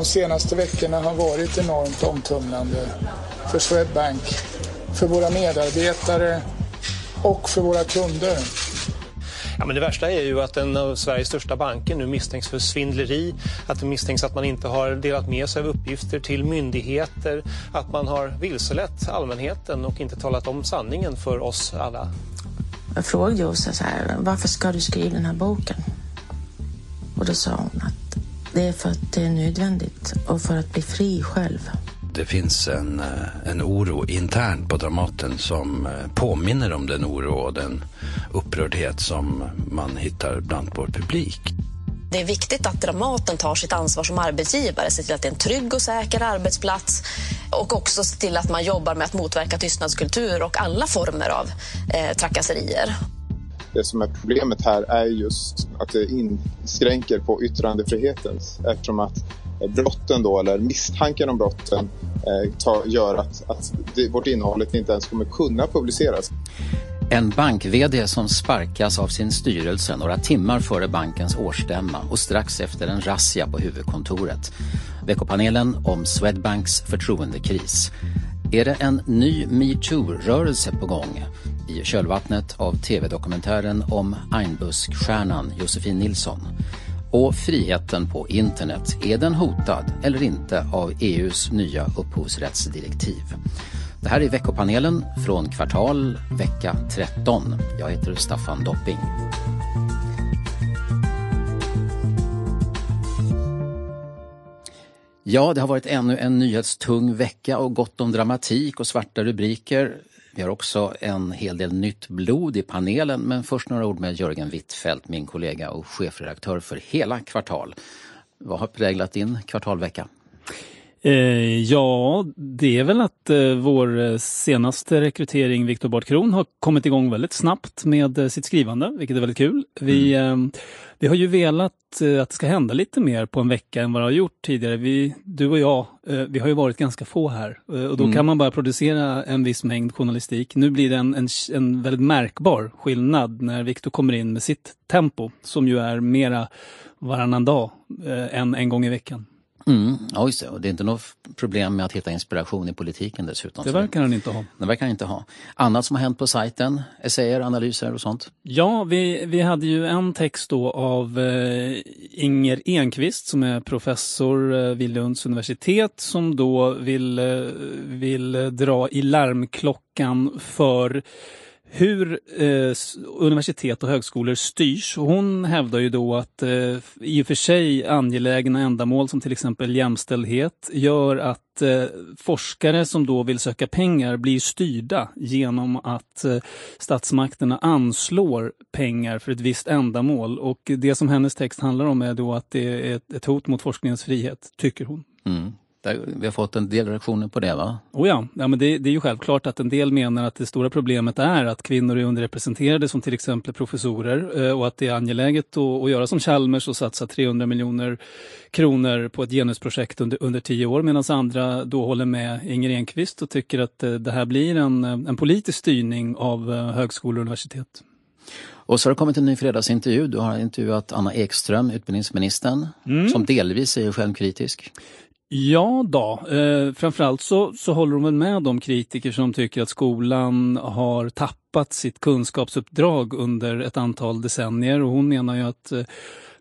De senaste veckorna har varit enormt omtumlande för Swedbank, för våra medarbetare och för våra kunder. Ja, men det värsta är ju att en av Sveriges största banker nu misstänks för svindleri, att det misstänks att man inte har delat med sig av uppgifter till myndigheter, att man har vilselett allmänheten och inte talat om sanningen för oss alla. Jag frågade Åsa så här, varför ska du skriva den här boken? Och då sa hon att det är för att det är nödvändigt och för att bli fri själv. Det finns en, eh, en oro internt på Dramaten som eh, påminner om den oro och den upprördhet som man hittar bland vår publik. Det är viktigt att Dramaten tar sitt ansvar som arbetsgivare, ser till att det är en trygg och säker arbetsplats och också ser till att man jobbar med att motverka tystnadskultur och alla former av eh, trakasserier. Det som är problemet här är just att det inskränker på yttrandefriheten eftersom att brotten då, eller misstanken om brotten eh, ta, gör att, att det, vårt innehåll inte ens kommer kunna publiceras. En bank-vd som sparkas av sin styrelse några timmar före bankens årsstämma och strax efter en razzia på huvudkontoret. Veckopanelen om Swedbanks förtroendekris. Är det en ny metoo-rörelse på gång? I kölvattnet av tv-dokumentären om Einbuskstjärnan Josefin Nilsson. Och friheten på internet, är den hotad eller inte av EUs nya upphovsrättsdirektiv? Det här är veckopanelen från kvartal vecka 13. Jag heter Staffan Dopping. Ja, det har varit ännu en nyhetstung vecka och gott om dramatik och svarta rubriker. Vi har också en hel del nytt blod i panelen men först några ord med Jörgen Wittfeldt, min kollega och chefredaktör för hela Kvartal. Vad har präglat din kvartalvecka? Eh, ja, det är väl att eh, vår senaste rekrytering, Viktor Bart Kron, har kommit igång väldigt snabbt med eh, sitt skrivande, vilket är väldigt kul. Vi, mm. Eh, vi har ju velat eh, att det ska hända lite mer på en vecka än vad det har gjort tidigare. Vi, du och jag, eh, vi har ju varit ganska få här och då mm. kan man bara producera en viss mängd journalistik. Nu blir det en, en, en väldigt märkbar skillnad när Viktor kommer in med sitt tempo, som ju är mera varannan dag än en gång i veckan. Mm, ja, just det. Och det är inte något problem med att hitta inspiration i politiken dessutom. Det verkar han inte ha. Det verkar han inte ha. Annat som har hänt på sajten? Essäer, analyser och sånt? Ja, vi, vi hade ju en text då av eh, Inger Enqvist som är professor eh, vid Lunds universitet som då vill, eh, vill dra i larmklockan för hur eh, universitet och högskolor styrs. Hon hävdar ju då att eh, i och för sig angelägna ändamål som till exempel jämställdhet gör att eh, forskare som då vill söka pengar blir styrda genom att eh, statsmakterna anslår pengar för ett visst ändamål. Och det som hennes text handlar om är då att det är ett, ett hot mot forskningens frihet, tycker hon. Mm. Vi har fått en del reaktioner på det va? Oh ja, ja men det, det, är ju självklart att en del menar att det stora problemet är att kvinnor är underrepresenterade som till exempel professorer eh, och att det är angeläget att, att göra som Chalmers och satsa 300 miljoner kronor på ett genusprojekt under, under tio år medan andra då håller med Inger Enqvist och tycker att eh, det här blir en, en politisk styrning av eh, högskolor och universitet. Och så har det kommit en ny fredagsintervju. Du har intervjuat Anna Ekström, utbildningsministern, mm. som delvis är självkritisk. Ja då, eh, framförallt så, så håller de väl med de kritiker som tycker att skolan har tappat tappat sitt kunskapsuppdrag under ett antal decennier och hon menar ju att eh,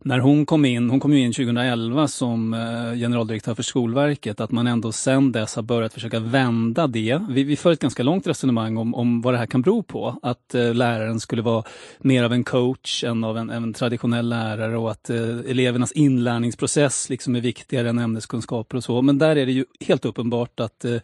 när hon kom in, hon kom ju in 2011 som eh, generaldirektör för Skolverket, att man ändå sedan dess har börjat försöka vända det. Vi, vi för ett ganska långt resonemang om, om vad det här kan bero på. Att eh, läraren skulle vara mer av en coach än av en, en traditionell lärare och att eh, elevernas inlärningsprocess liksom är viktigare än ämneskunskaper och så. Men där är det ju helt uppenbart att eh,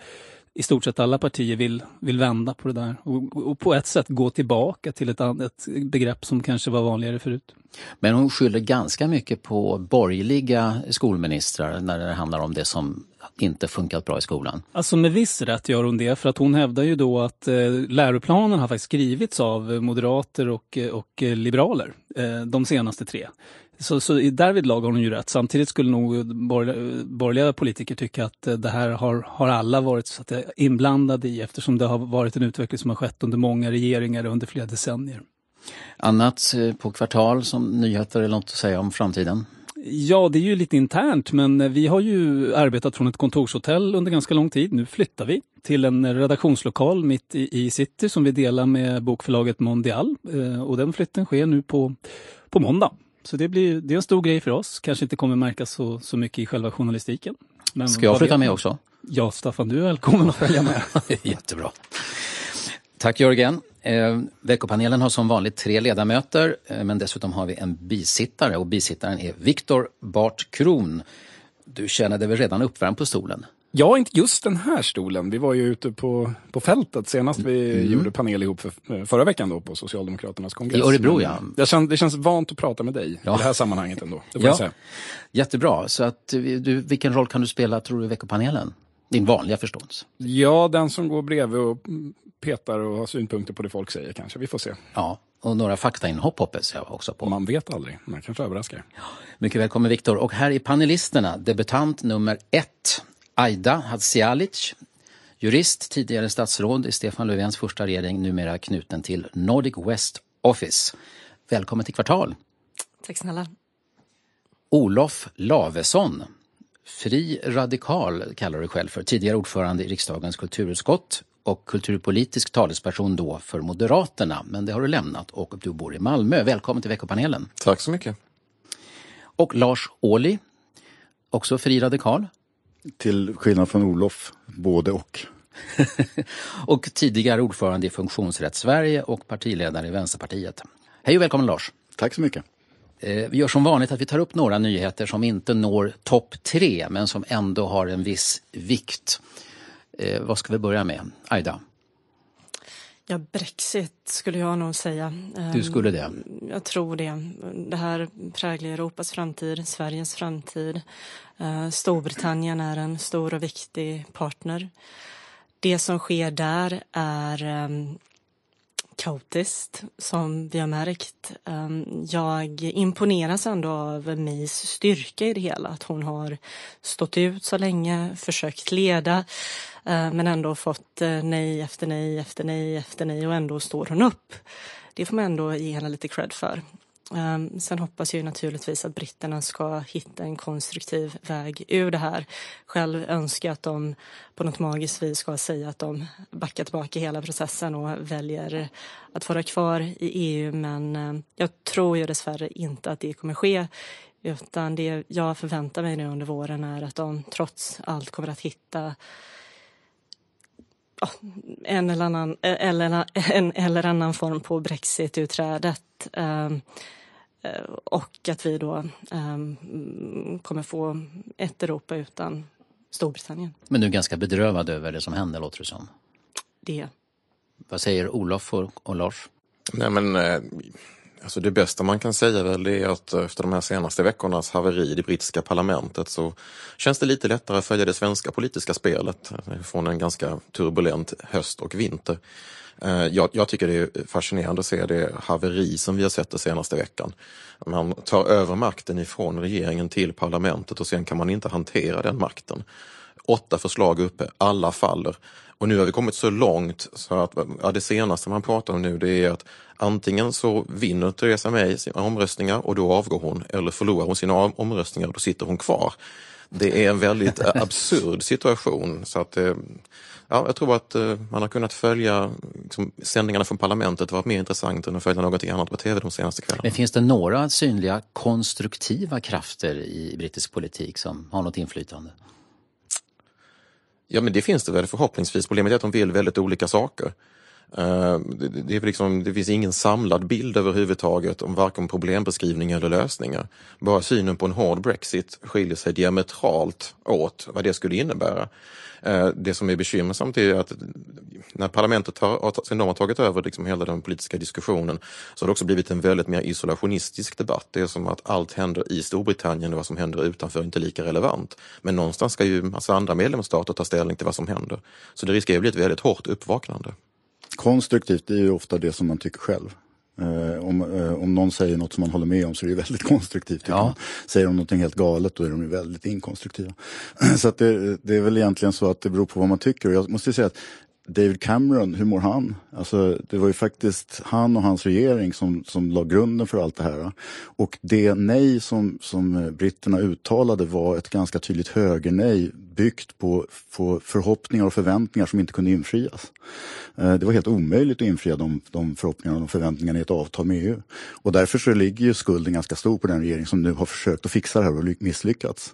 i stort sett alla partier vill, vill vända på det där och, och på ett sätt gå tillbaka till ett, ett begrepp som kanske var vanligare förut. Men hon skyller ganska mycket på borgerliga skolministrar när det handlar om det som inte funkat bra i skolan. Alltså med viss rätt gör hon det för att hon hävdar ju då att eh, läroplanen har faktiskt skrivits av moderater och, och liberaler eh, de senaste tre. Så, så därvid lag har hon ju rätt. Samtidigt skulle nog borgerliga, politiker tycka att det här har, har alla varit så att inblandade i eftersom det har varit en utveckling som har skett under många regeringar under flera decennier. Annat eh, på kvartal som nyheter eller något att säga om framtiden? Ja, det är ju lite internt, men vi har ju arbetat från ett kontorshotell under ganska lång tid. Nu flyttar vi till en redaktionslokal mitt i, i city som vi delar med bokförlaget Mondial. Eh, och den flytten sker nu på, på måndag. Så det, blir, det är en stor grej för oss. Kanske inte kommer märkas så, så mycket i själva journalistiken. Men Ska jag flytta med också? Ja, Staffan, du är välkommen att följa med. Jättebra. Tack Jörgen. Eh, veckopanelen har som vanligt tre ledamöter eh, men dessutom har vi en bisittare och bisittaren är Viktor Bart Kron. Du känner dig väl redan uppvärmd på stolen? Ja, inte just den här stolen. Vi var ju ute på, på fältet senast vi mm. gjorde panel ihop för, förra veckan då på Socialdemokraternas kongress. I Örebro ja. Det känns, det känns vant att prata med dig ja. i det här sammanhanget ändå. Det får ja. säga. Jättebra. Så att, du, vilken roll kan du spela tror du i veckopanelen? Din vanliga förstås. Ja, den som går bredvid och petar och har synpunkter på det folk säger kanske. Vi får se. Ja, och några faktainhopp hoppas jag också på. Man vet aldrig, man kanske överraskar. Mycket välkommen Viktor. Och här är panelisterna, debutant nummer ett, Aida Hadzialic, jurist, tidigare statsråd i Stefan Löfvens första regering, numera knuten till Nordic West Office. Välkommen till Kvartal. Tack snälla. Olof Lavesson, fri radikal kallar du själv för, tidigare ordförande i riksdagens kulturutskott och kulturpolitisk talesperson då för Moderaterna, men det har du lämnat och du bor i Malmö. Välkommen till veckopanelen. Tack så mycket. Och Lars Ohly, också fri radikal. Till skillnad från Olof, både och. och tidigare ordförande i Funktionsrätt Sverige och partiledare i Vänsterpartiet. Hej och välkommen Lars! Tack så mycket! Eh, vi gör som vanligt att vi tar upp några nyheter som inte når topp tre men som ändå har en viss vikt. Eh, vad ska vi börja med? Aida? Ja, Brexit skulle jag nog säga. Du skulle det? Ehm, jag tror det. Det här präglar Europas framtid, Sveriges framtid. Eh, Storbritannien är en stor och viktig partner. Det som sker där är ehm, kaotiskt, som vi har märkt. Ehm, jag imponeras ändå av Mis styrka i det hela, att hon har stått ut så länge, försökt leda, Eh, men ändå fått eh, nej efter nej efter nej efter nej och ändå står hon upp. Det får man ändå ge henne lite cred för. Ehm, sen hoppas jag naturligtvis att britterna ska hitta en konstruktiv väg ur det här. Själv önskar jag att de på något magiskt vis ska säga att de backar tillbaka hela processen och väljer att vara kvar i EU. Men eh, jag tror ju dessvärre inte att det kommer ske. Utan det jag förväntar mig nu under våren är att de trots allt kommer att hitta en eller annan, eller, en eller annan form på brexit-utträdet. Um, Eh, och att vi då um, kommer få ett Europa utan Storbritannien. Men du är ganska bedrövad över det som händer låter det som. Det. Vad säger Olof och, och Lars? Nej men eh, alltså det bästa man kan säga väl är att eh, efter de här senaste veckornas haveri i det brittiska parlamentet så känns det lite lättare att följa det svenska politiska spelet eh, från en ganska turbulent höst och vinter. Eh, jag, jag, tycker det är fascinerande att se det haveri som vi har sett den senaste veckan. Man tar över makten ifrån regeringen till parlamentet och sen kan man inte hantera den makten. Åtta förslag uppe, alla faller och nu har vi kommit så långt så att ja, det senaste man pratar om nu det är att antingen så vinner Theresa May sina omröstningar och då avgår hon eller förlorar hon sina omröstningar och då sitter hon kvar. Det är en väldigt eh, absurd situation. Så att, eh, ja, jag tror att eh, man har kunnat följa liksom, sändningarna från parlamentet varit mer intressant än att följa något annat på tv de senaste kvällarna. Men finns det några synliga konstruktiva krafter i brittisk politik som har något inflytande? Ja men det finns det väl förhoppningsvis. Problemet är att de vill väldigt olika saker. Eh, det, det, liksom, det, finns ingen samlad bild överhuvudtaget om varken problembeskrivning eller lösningar. Bara synen på en hård Brexit skiljer sig diametralt åt vad det skulle innebära. Eh, det som är bekymmersamt är att när parlamentet har, sen de har tagit över liksom hela den politiska diskussionen så har det också blivit en väldigt mer isolationistisk debatt. Det är som att allt händer i Storbritannien och vad som händer utanför är inte lika relevant. Men någonstans ska ju massa andra medlemsstater ta ställning till vad som händer. Så det riskerar att bli ett väldigt hårt uppvaknande. Konstruktivt är ju ofta det som man tycker själv. Eh, om, eh, om någon säger något som man håller med om så är det väldigt konstruktivt. Ja. Säger de något helt galet då är de ju väldigt inkonstruktiva. så att det, det, är väl egentligen så att det beror på vad man tycker. Och jag måste säga att David Cameron, hur mår han? Alltså, det var ju faktiskt han och hans regering som, som la grunden för allt det här. Och det nej som, som britterna uttalade var ett ganska tydligt högernej byggt på, på förhoppningar och förväntningar som inte kunde infrias. Eh, det var helt omöjligt att infria de, de förhoppningarna och förväntningarna i ett avtal med EU. Och därför så ligger ju skulden ganska stor på den regering som nu har försökt att fixa det här och misslyckats.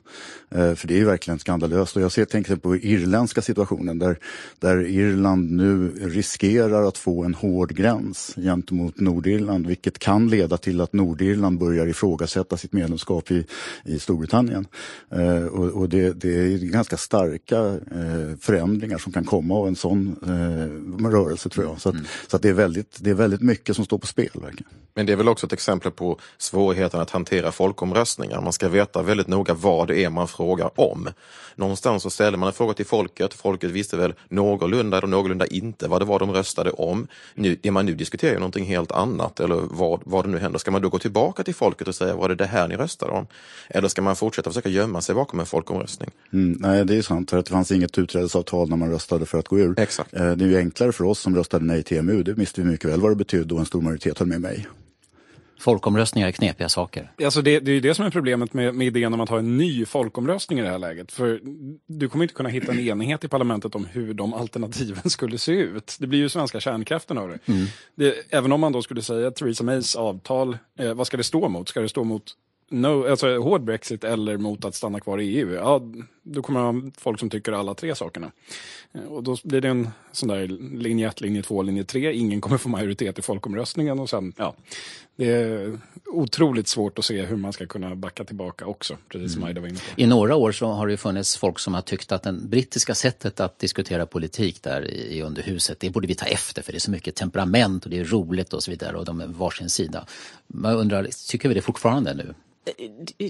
Eh, för det är ju verkligen skandalöst. Och jag ser, tänker på irländska situationen där, där Irland nu riskerar att få en hård gräns gentemot Nordirland vilket kan leda till att Nordirland börjar ifrågasätta sitt medlemskap i, i Storbritannien. Eh, och, och det, det är ganska starka eh, förändringar som kan komma av en sån eh, rörelse tror jag. Så, att, mm. så att det, är väldigt, det är väldigt mycket som står på spel. Verkligen. Men det är väl också ett exempel på svårigheten att hantera folkomröstningar. Man ska veta väldigt noga vad det är man frågar om. Någonstans så ställer man en fråga till folket. Folket visste väl någorlunda eller någorlunda inte vad det var de röstade om. Nu, det man nu diskuterar är någonting helt annat eller vad, vad det nu händer. Ska man då gå tillbaka till folket och säga var det det här ni röstade om? Eller ska man fortsätta försöka gömma sig bakom en folkomröstning? Mm, nej, det är sant. För att det fanns inget utträdesavtal när man röstade för att gå ur. Exakt. Eh, det är ju enklare för oss som röstade nej till EMU. Det visste vi mycket väl vad det betydde och en stor majoritet höll med mig. Folkomröstningar är knepiga saker. Alltså det, det är det som är problemet med, med idén om att ha en ny folkomröstning i det här läget. För du kommer inte kunna hitta en enighet i parlamentet om hur de alternativen skulle se ut. Det blir ju svenska kärnkraften av det. Mm. det även om man då skulle säga att Theresa Mays avtal, eh, vad ska det stå mot? Ska det stå mot no, alltså hård Brexit eller mot att stanna kvar i EU, ja, då kommer man folk som tycker alla tre sakerna. Eh, och då blir det en sån där linje 1, linje 2, linje 3. Ingen kommer få majoritet i folkomröstningen och sen, ja, det är otroligt svårt att se hur man ska kunna backa tillbaka också, precis som mm. Aida var inne på. I några år så har det funnits folk som har tyckt att det brittiska sättet att diskutera politik där i underhuset, det borde vi ta efter för det är så mycket temperament och det är roligt och så vidare och de är varsin sida. Man undrar, tycker vi det fortfarande nu?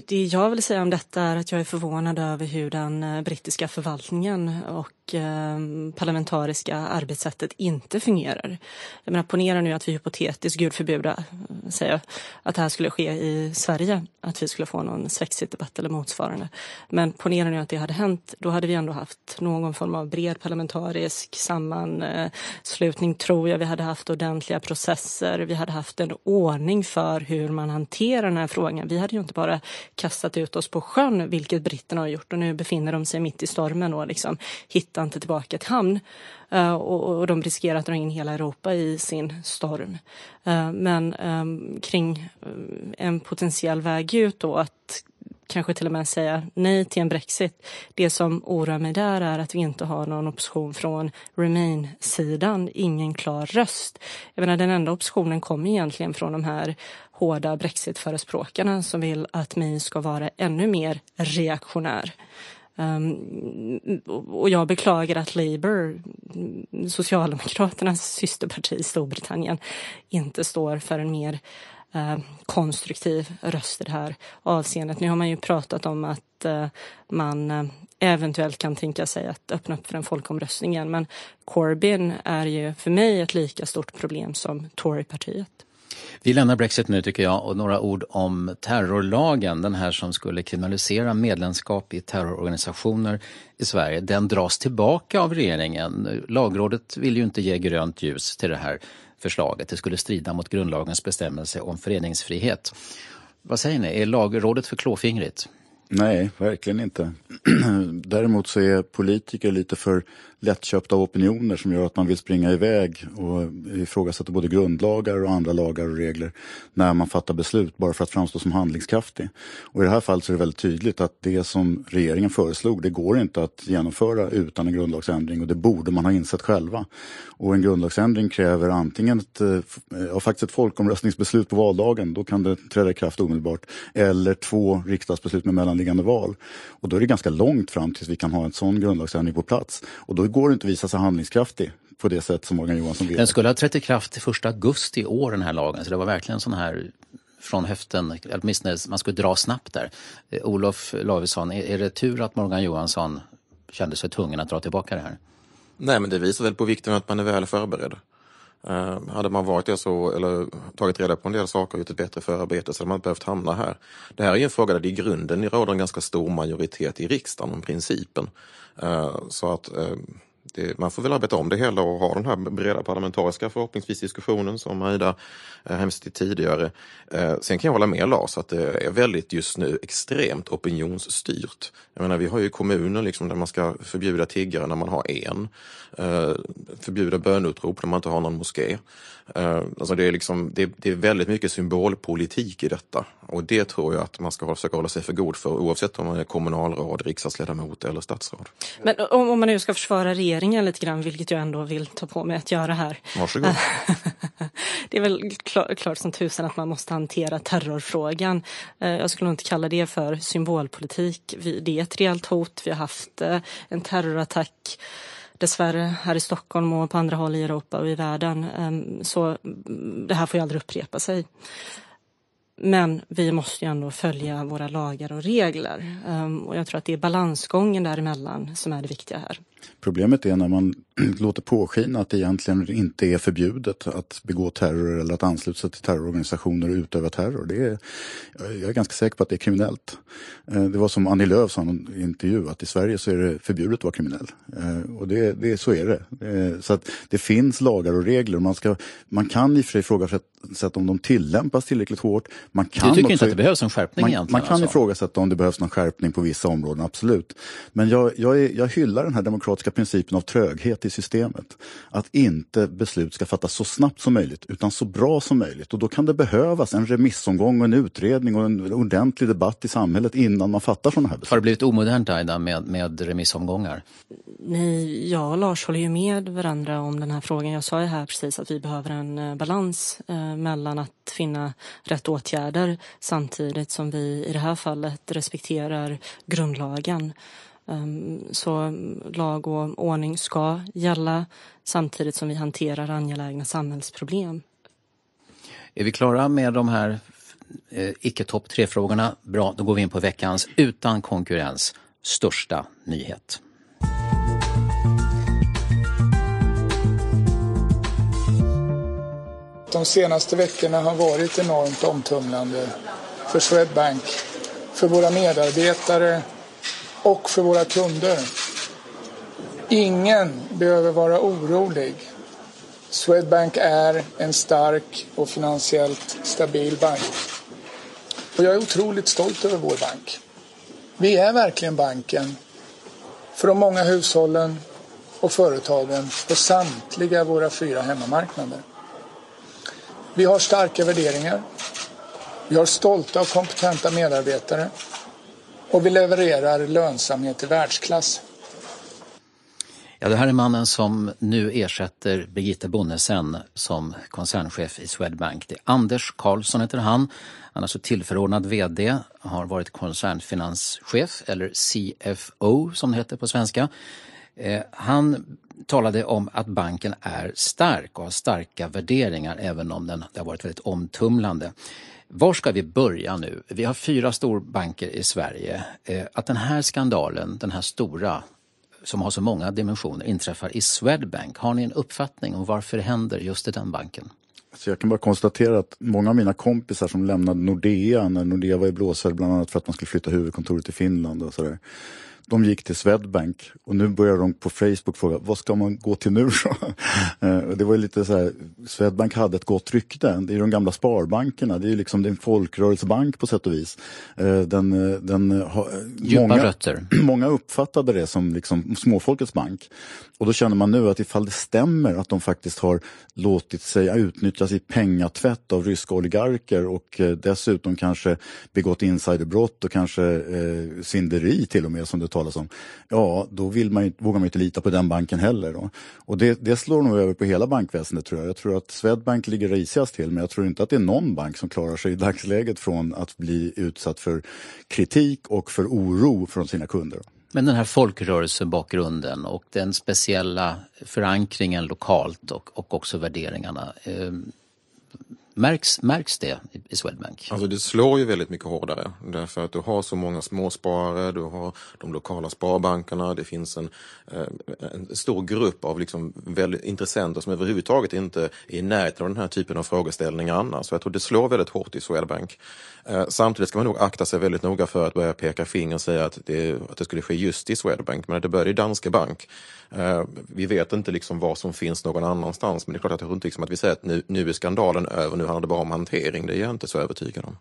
Det jag vill säga om detta är att jag är förvånad över hur den eh, brittiska förvaltningen och eh, Ehm, parlamentariska arbetssättet inte fungerar. Jag menar, ponera nu att vi hypotetiskt, gud förbjuda, säger att det här skulle ske i Sverige, att vi skulle få någon svexitdebatt eller motsvarande. Men ponera nu att det hade hänt, då hade vi ändå haft någon form av bred parlamentarisk sammanslutning, eh, tror jag. Vi hade haft ordentliga processer, vi hade haft en ordning för hur man hanterar den här frågan. Vi hade ju inte bara kastat ut oss på sjön, vilket britterna har gjort och nu befinner de sig mitt i stormen och liksom hittar inte tillbaka till hamn. Eh, och, de riskerar att dra in hela Europa i sin storm. Eh, men ehm, kring eh, en potentiell väg ut då att kanske till och med säga nej till en Brexit. Det som oroar mig där är att vi inte har någon opposition från Remain-sidan, ingen klar röst. Jag menar, den enda oppositionen kommer egentligen från de här hårda Brexit-förespråkarna som vill att May ska vara ännu mer reaktionär. Um, och jag beklagar att Labour, Socialdemokraternas systerparti i Storbritannien, inte står för en mer uh, konstruktiv röst i det här avseendet. Nu har man ju pratat om att uh, man uh, eventuellt kan tänka sig att öppna upp för en folkomröstning igen. Men Corbyn är ju för mig ett lika stort problem som Torypartiet. Vi lämnar Brexit nu tycker jag och några ord om terrorlagen, den här som skulle kriminalisera medlemskap i terrororganisationer i Sverige. Den dras tillbaka av regeringen. Lagrådet vill ju inte ge grönt ljus till det här förslaget. Det skulle strida mot grundlagens bestämmelse om föreningsfrihet. Vad säger ni, är lagrådet för klåfingrigt? Nej, verkligen inte. Däremot så är politiker lite för lättköpta opinioner som gör att man vill springa iväg och ifrågasätta både grundlagar och andra lagar och regler när man fattar beslut bara för att framstå som handlingskraftig. Och i det här fallet så är det väldigt tydligt att det som regeringen föreslog, det går inte att genomföra utan en grundlagsändring och det borde man ha insett själva. Och en grundlagsändring kräver antingen ett, eh, ja, faktiskt ett folkomröstningsbeslut på valdagen, då kan det träda i kraft omedelbart, eller två riksdagsbeslut med mellanliggande val. Och då är det ganska långt fram tills vi kan ha en sån grundlagsändring på plats. Och då går det inte att visa sig handlingskraftig på det sätt som Morgan Johansson vill. Den skulle ha trätt i kraft till 1 augusti i år den här lagen, så det var verkligen sån här från höften, åtminstone man skulle dra snabbt där. Eh, Olof Lavesson, är, det tur att Morgan Johansson kände sig tvungen att dra tillbaka det här? Nej, men det visar väl på vikten att man är väl förberedd. Ehm, hade man varit det så, eller tagit reda på en del saker och gjort ett bättre förarbete så hade man inte behövt hamna här. Det här är en fråga där det i grunden råder en ganska stor majoritet i riksdagen om principen. Ehm, så att ehm, det, man får väl arbeta om det hela och ha den här breda parlamentariska förhoppningsvis diskussionen som Aida hänvisade hemskt till tidigare. Eh, sen kan jag hålla med Lars att det är väldigt just nu extremt opinionsstyrt. Jag menar, vi har ju kommuner liksom där man ska förbjuda tiggare när man har en, eh, förbjuda bönutrop när man inte har någon moské. Eh, alltså det, är liksom, det, det, är väldigt mycket symbolpolitik i detta och det tror jag att man ska försöka hålla sig för god för oavsett om man är kommunalråd, riksdagsledamot eller statsråd. Men om, om man nu ska försvara regeringen lite grann, vilket jag ändå vill ta på mig att göra här. Varsågod. det är väl klart, klart som tusan att man måste hantera terrorfrågan. Eh, jag skulle nog inte kalla det för symbolpolitik. Det är ett reellt hot. Vi har haft eh, en terrorattack dessvärre här i Stockholm och på andra håll i Europa och i världen. Ehm, så det här får ju aldrig upprepa sig. Men vi måste ju ändå följa våra lagar och regler. Ehm, och jag tror att det är balansgången däremellan som är det viktiga här. Problemet är när man låter påskina att det egentligen inte är förbjudet att begå terror eller att ansluta sig till terrororganisationer och utöva terror. Det är, jag är ganska säker på att det är kriminellt. Ehm, det var som Annie Lööf sa i en intervju att i Sverige så är det förbjudet att vara kriminell. Ehm, och det, det, så är det. Så att det finns lagar och regler. Man, ska, man kan i och för sig ifrågasätta om de tillämpas tillräckligt hårt. Man kan du tycker också, inte att det behövs en skärpning man, egentligen? Man kan alltså. ifrågasätta om det behövs någon skärpning på vissa områden, absolut. Men jag, jag, är, jag hyllar den här demokratiska principen av tröghet i systemet. Att inte beslut ska fattas så snabbt som möjligt utan så bra som möjligt. Och då kan det behövas en remissomgång och en utredning och en ordentlig debatt i samhället innan man fattar sådana här beslut. Har det blivit omodernt Aida med, med remissomgångar? Nej, jag och Lars håller ju med varandra om den här frågan. Jag sa ju här precis att vi behöver en eh, balans eh, mellan att finna rätt åtgärder samtidigt som vi i det här fallet respekterar grundlagen. Ehm, så lag och ordning ska gälla samtidigt som vi hanterar angelägna samhällsproblem. Är vi klara med de här eh, icke topp tre-frågorna? Bra, då går vi in på veckans utan konkurrens största nyhet. De senaste veckorna har varit enormt omtumlande för Swedbank, för våra medarbetare och för våra kunder. Ingen behöver vara orolig. Swedbank är en stark och finansiellt stabil bank. Och jag är otroligt stolt över vår bank. Vi är verkligen banken för de många hushållen och företagen på samtliga våra fyra hemmamarknader. Vi har starka värderingar. Vi har stolta och kompetenta medarbetare. Och vi levererar lönsamhet i världsklass. Ja, det här är mannen som nu ersätter Birgitta Bonnesen som koncernchef i Swedbank. Det är Anders Karlsson heter han. Han är alltså tillförordnad VD, har varit koncernfinanschef eller CFO som det heter på svenska. Eh, han talade om att banken är stark och har starka värderingar även om den det har varit väldigt omtumlande. Var ska vi börja nu? Vi har fyra storbanker i Sverige. Eh, att den här skandalen, den här stora som har så många dimensioner inträffar i Swedbank. Har ni en uppfattning om varför det händer just i den banken? Så jag kan bara konstatera att många av mina kompisar som lämnade Nordea när Nordea var i blåsväder bland annat för att man skulle flytta huvudkontoret till Finland och sådär de gick till Swedbank och nu börjar de på Facebook fråga vad ska man gå till nu? Eh, det var lite så här, Swedbank hade ett gott rykte. Det är de gamla sparbankerna, det är liksom en folkrörelsebank på sätt och vis. Eh, den, eh, den, Djupa många, rötter. Många uppfattade det som liksom småfolkets bank. Och då känner man nu att ifall det stämmer att de faktiskt har låtit sig utnyttjas i pengatvätt av ryska oligarker och dessutom kanske begått insiderbrott och kanske eh, svindleri till och med som det talas om. Ja, då vill man, vågar man inte lita på den banken heller. Då. Och det, det slår nog över på hela bankväsendet tror jag. Jag tror att Swedbank ligger risigast till men jag tror inte att det är någon bank som klarar sig i dagsläget från att bli utsatt för kritik och för oro från sina kunder. Men den här folkrörelsebakgrunden och den speciella förankringen lokalt och, och också värderingarna. Eh, Märks, märks det i Swedbank? Alltså det slår ju väldigt mycket hårdare därför att du har så många småsparare, du har de lokala sparbankerna, det finns en, eh, en stor grupp av liksom väldigt intressenter som överhuvudtaget inte är i närheten av den här typen av frågeställningar annars. Så jag tror det slår väldigt hårt i Swedbank. Eh, samtidigt ska man nog akta sig väldigt noga för att börja peka finger och säga att det, att det skulle ske just i Swedbank, men att det började i Danske Bank. Eh, vi vet inte liksom vad som finns någon annanstans, men det är klart att jag tror inte liksom att vi säger att nu, nu är skandalen över, nu handlar det bara om hantering. Det är jag inte så övertygad om.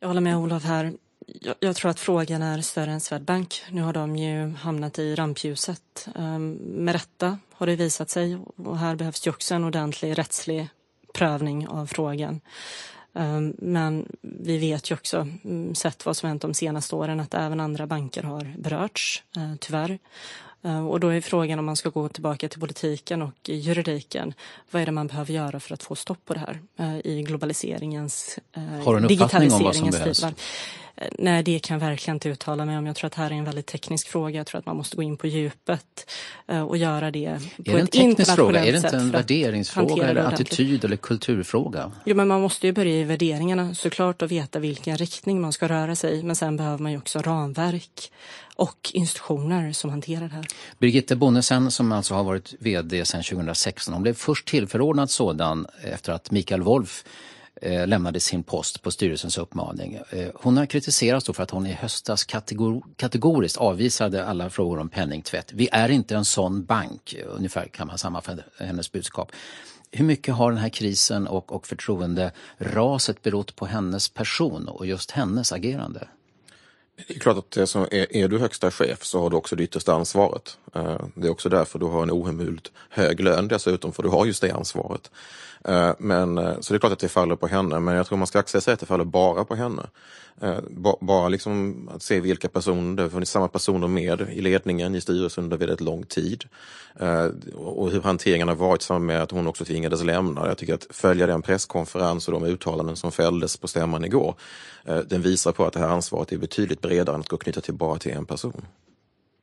Jag håller med Olof här. Jag, jag, tror att frågan är större än Swedbank. Nu har de ju hamnat i rampljuset. Um, med rätta har det visat sig och här behövs ju också en ordentlig rättslig prövning av frågan. Ehm, men vi vet ju också, mm, sett vad som hänt de senaste åren, att även andra banker har berörts, eh, tyvärr. Eh, och då är frågan om man ska gå tillbaka till politiken och juridiken. Vad är det man behöver göra för att få stopp på det här eh, i globaliseringens, eh, Har du en uppfattning om vad som behövs? Nej, det kan jag verkligen inte uttala mig om. Jag tror att det här är en väldigt teknisk fråga. Jag tror att man måste gå in på djupet och göra det på är det en ett teknisk fråga? Är det inte en värderingsfråga eller attityd eller kulturfråga? Jo, men man måste ju börja i värderingarna såklart och veta vilken riktning man ska röra sig i. Men sen behöver man ju också ramverk och institutioner som hanterar det här. Birgitte Bonnesen som alltså har varit VD sedan 2016, hon blev först tillförordnad sådan efter att Mikael Wolf eh, lämnade sin post på styrelsens uppmaning. Eh, hon har kritiserats för att hon i höstas kategor kategoriskt avvisade alla frågor om penningtvätt. Vi är inte en sån bank, eh, ungefär kan man sammanfatta hennes budskap. Hur mycket har den här krisen och, och förtroenderaset berott på hennes person och just hennes agerande? Det är klart att det som är, är, du högsta chef så har du också det yttersta ansvaret. Eh, det är också därför du har en ohemult hög lön dessutom, för du har just det ansvaret. Eh, men, eh, så det är klart att det faller på henne, men jag tror man ska akta sig att det faller bara på henne. Eh, bara liksom att se vilka personer, det har funnits samma personer med i ledningen, i styrelsen under väldigt lång tid. Eh, och hur hanteringen har varit samma med att hon också tvingades lämna. Jag tycker att följa den presskonferens och de uttalanden som fälldes på stämman igår, eh, den visar på att det här ansvaret är betydligt bredare än att gå knyta till bara till en person.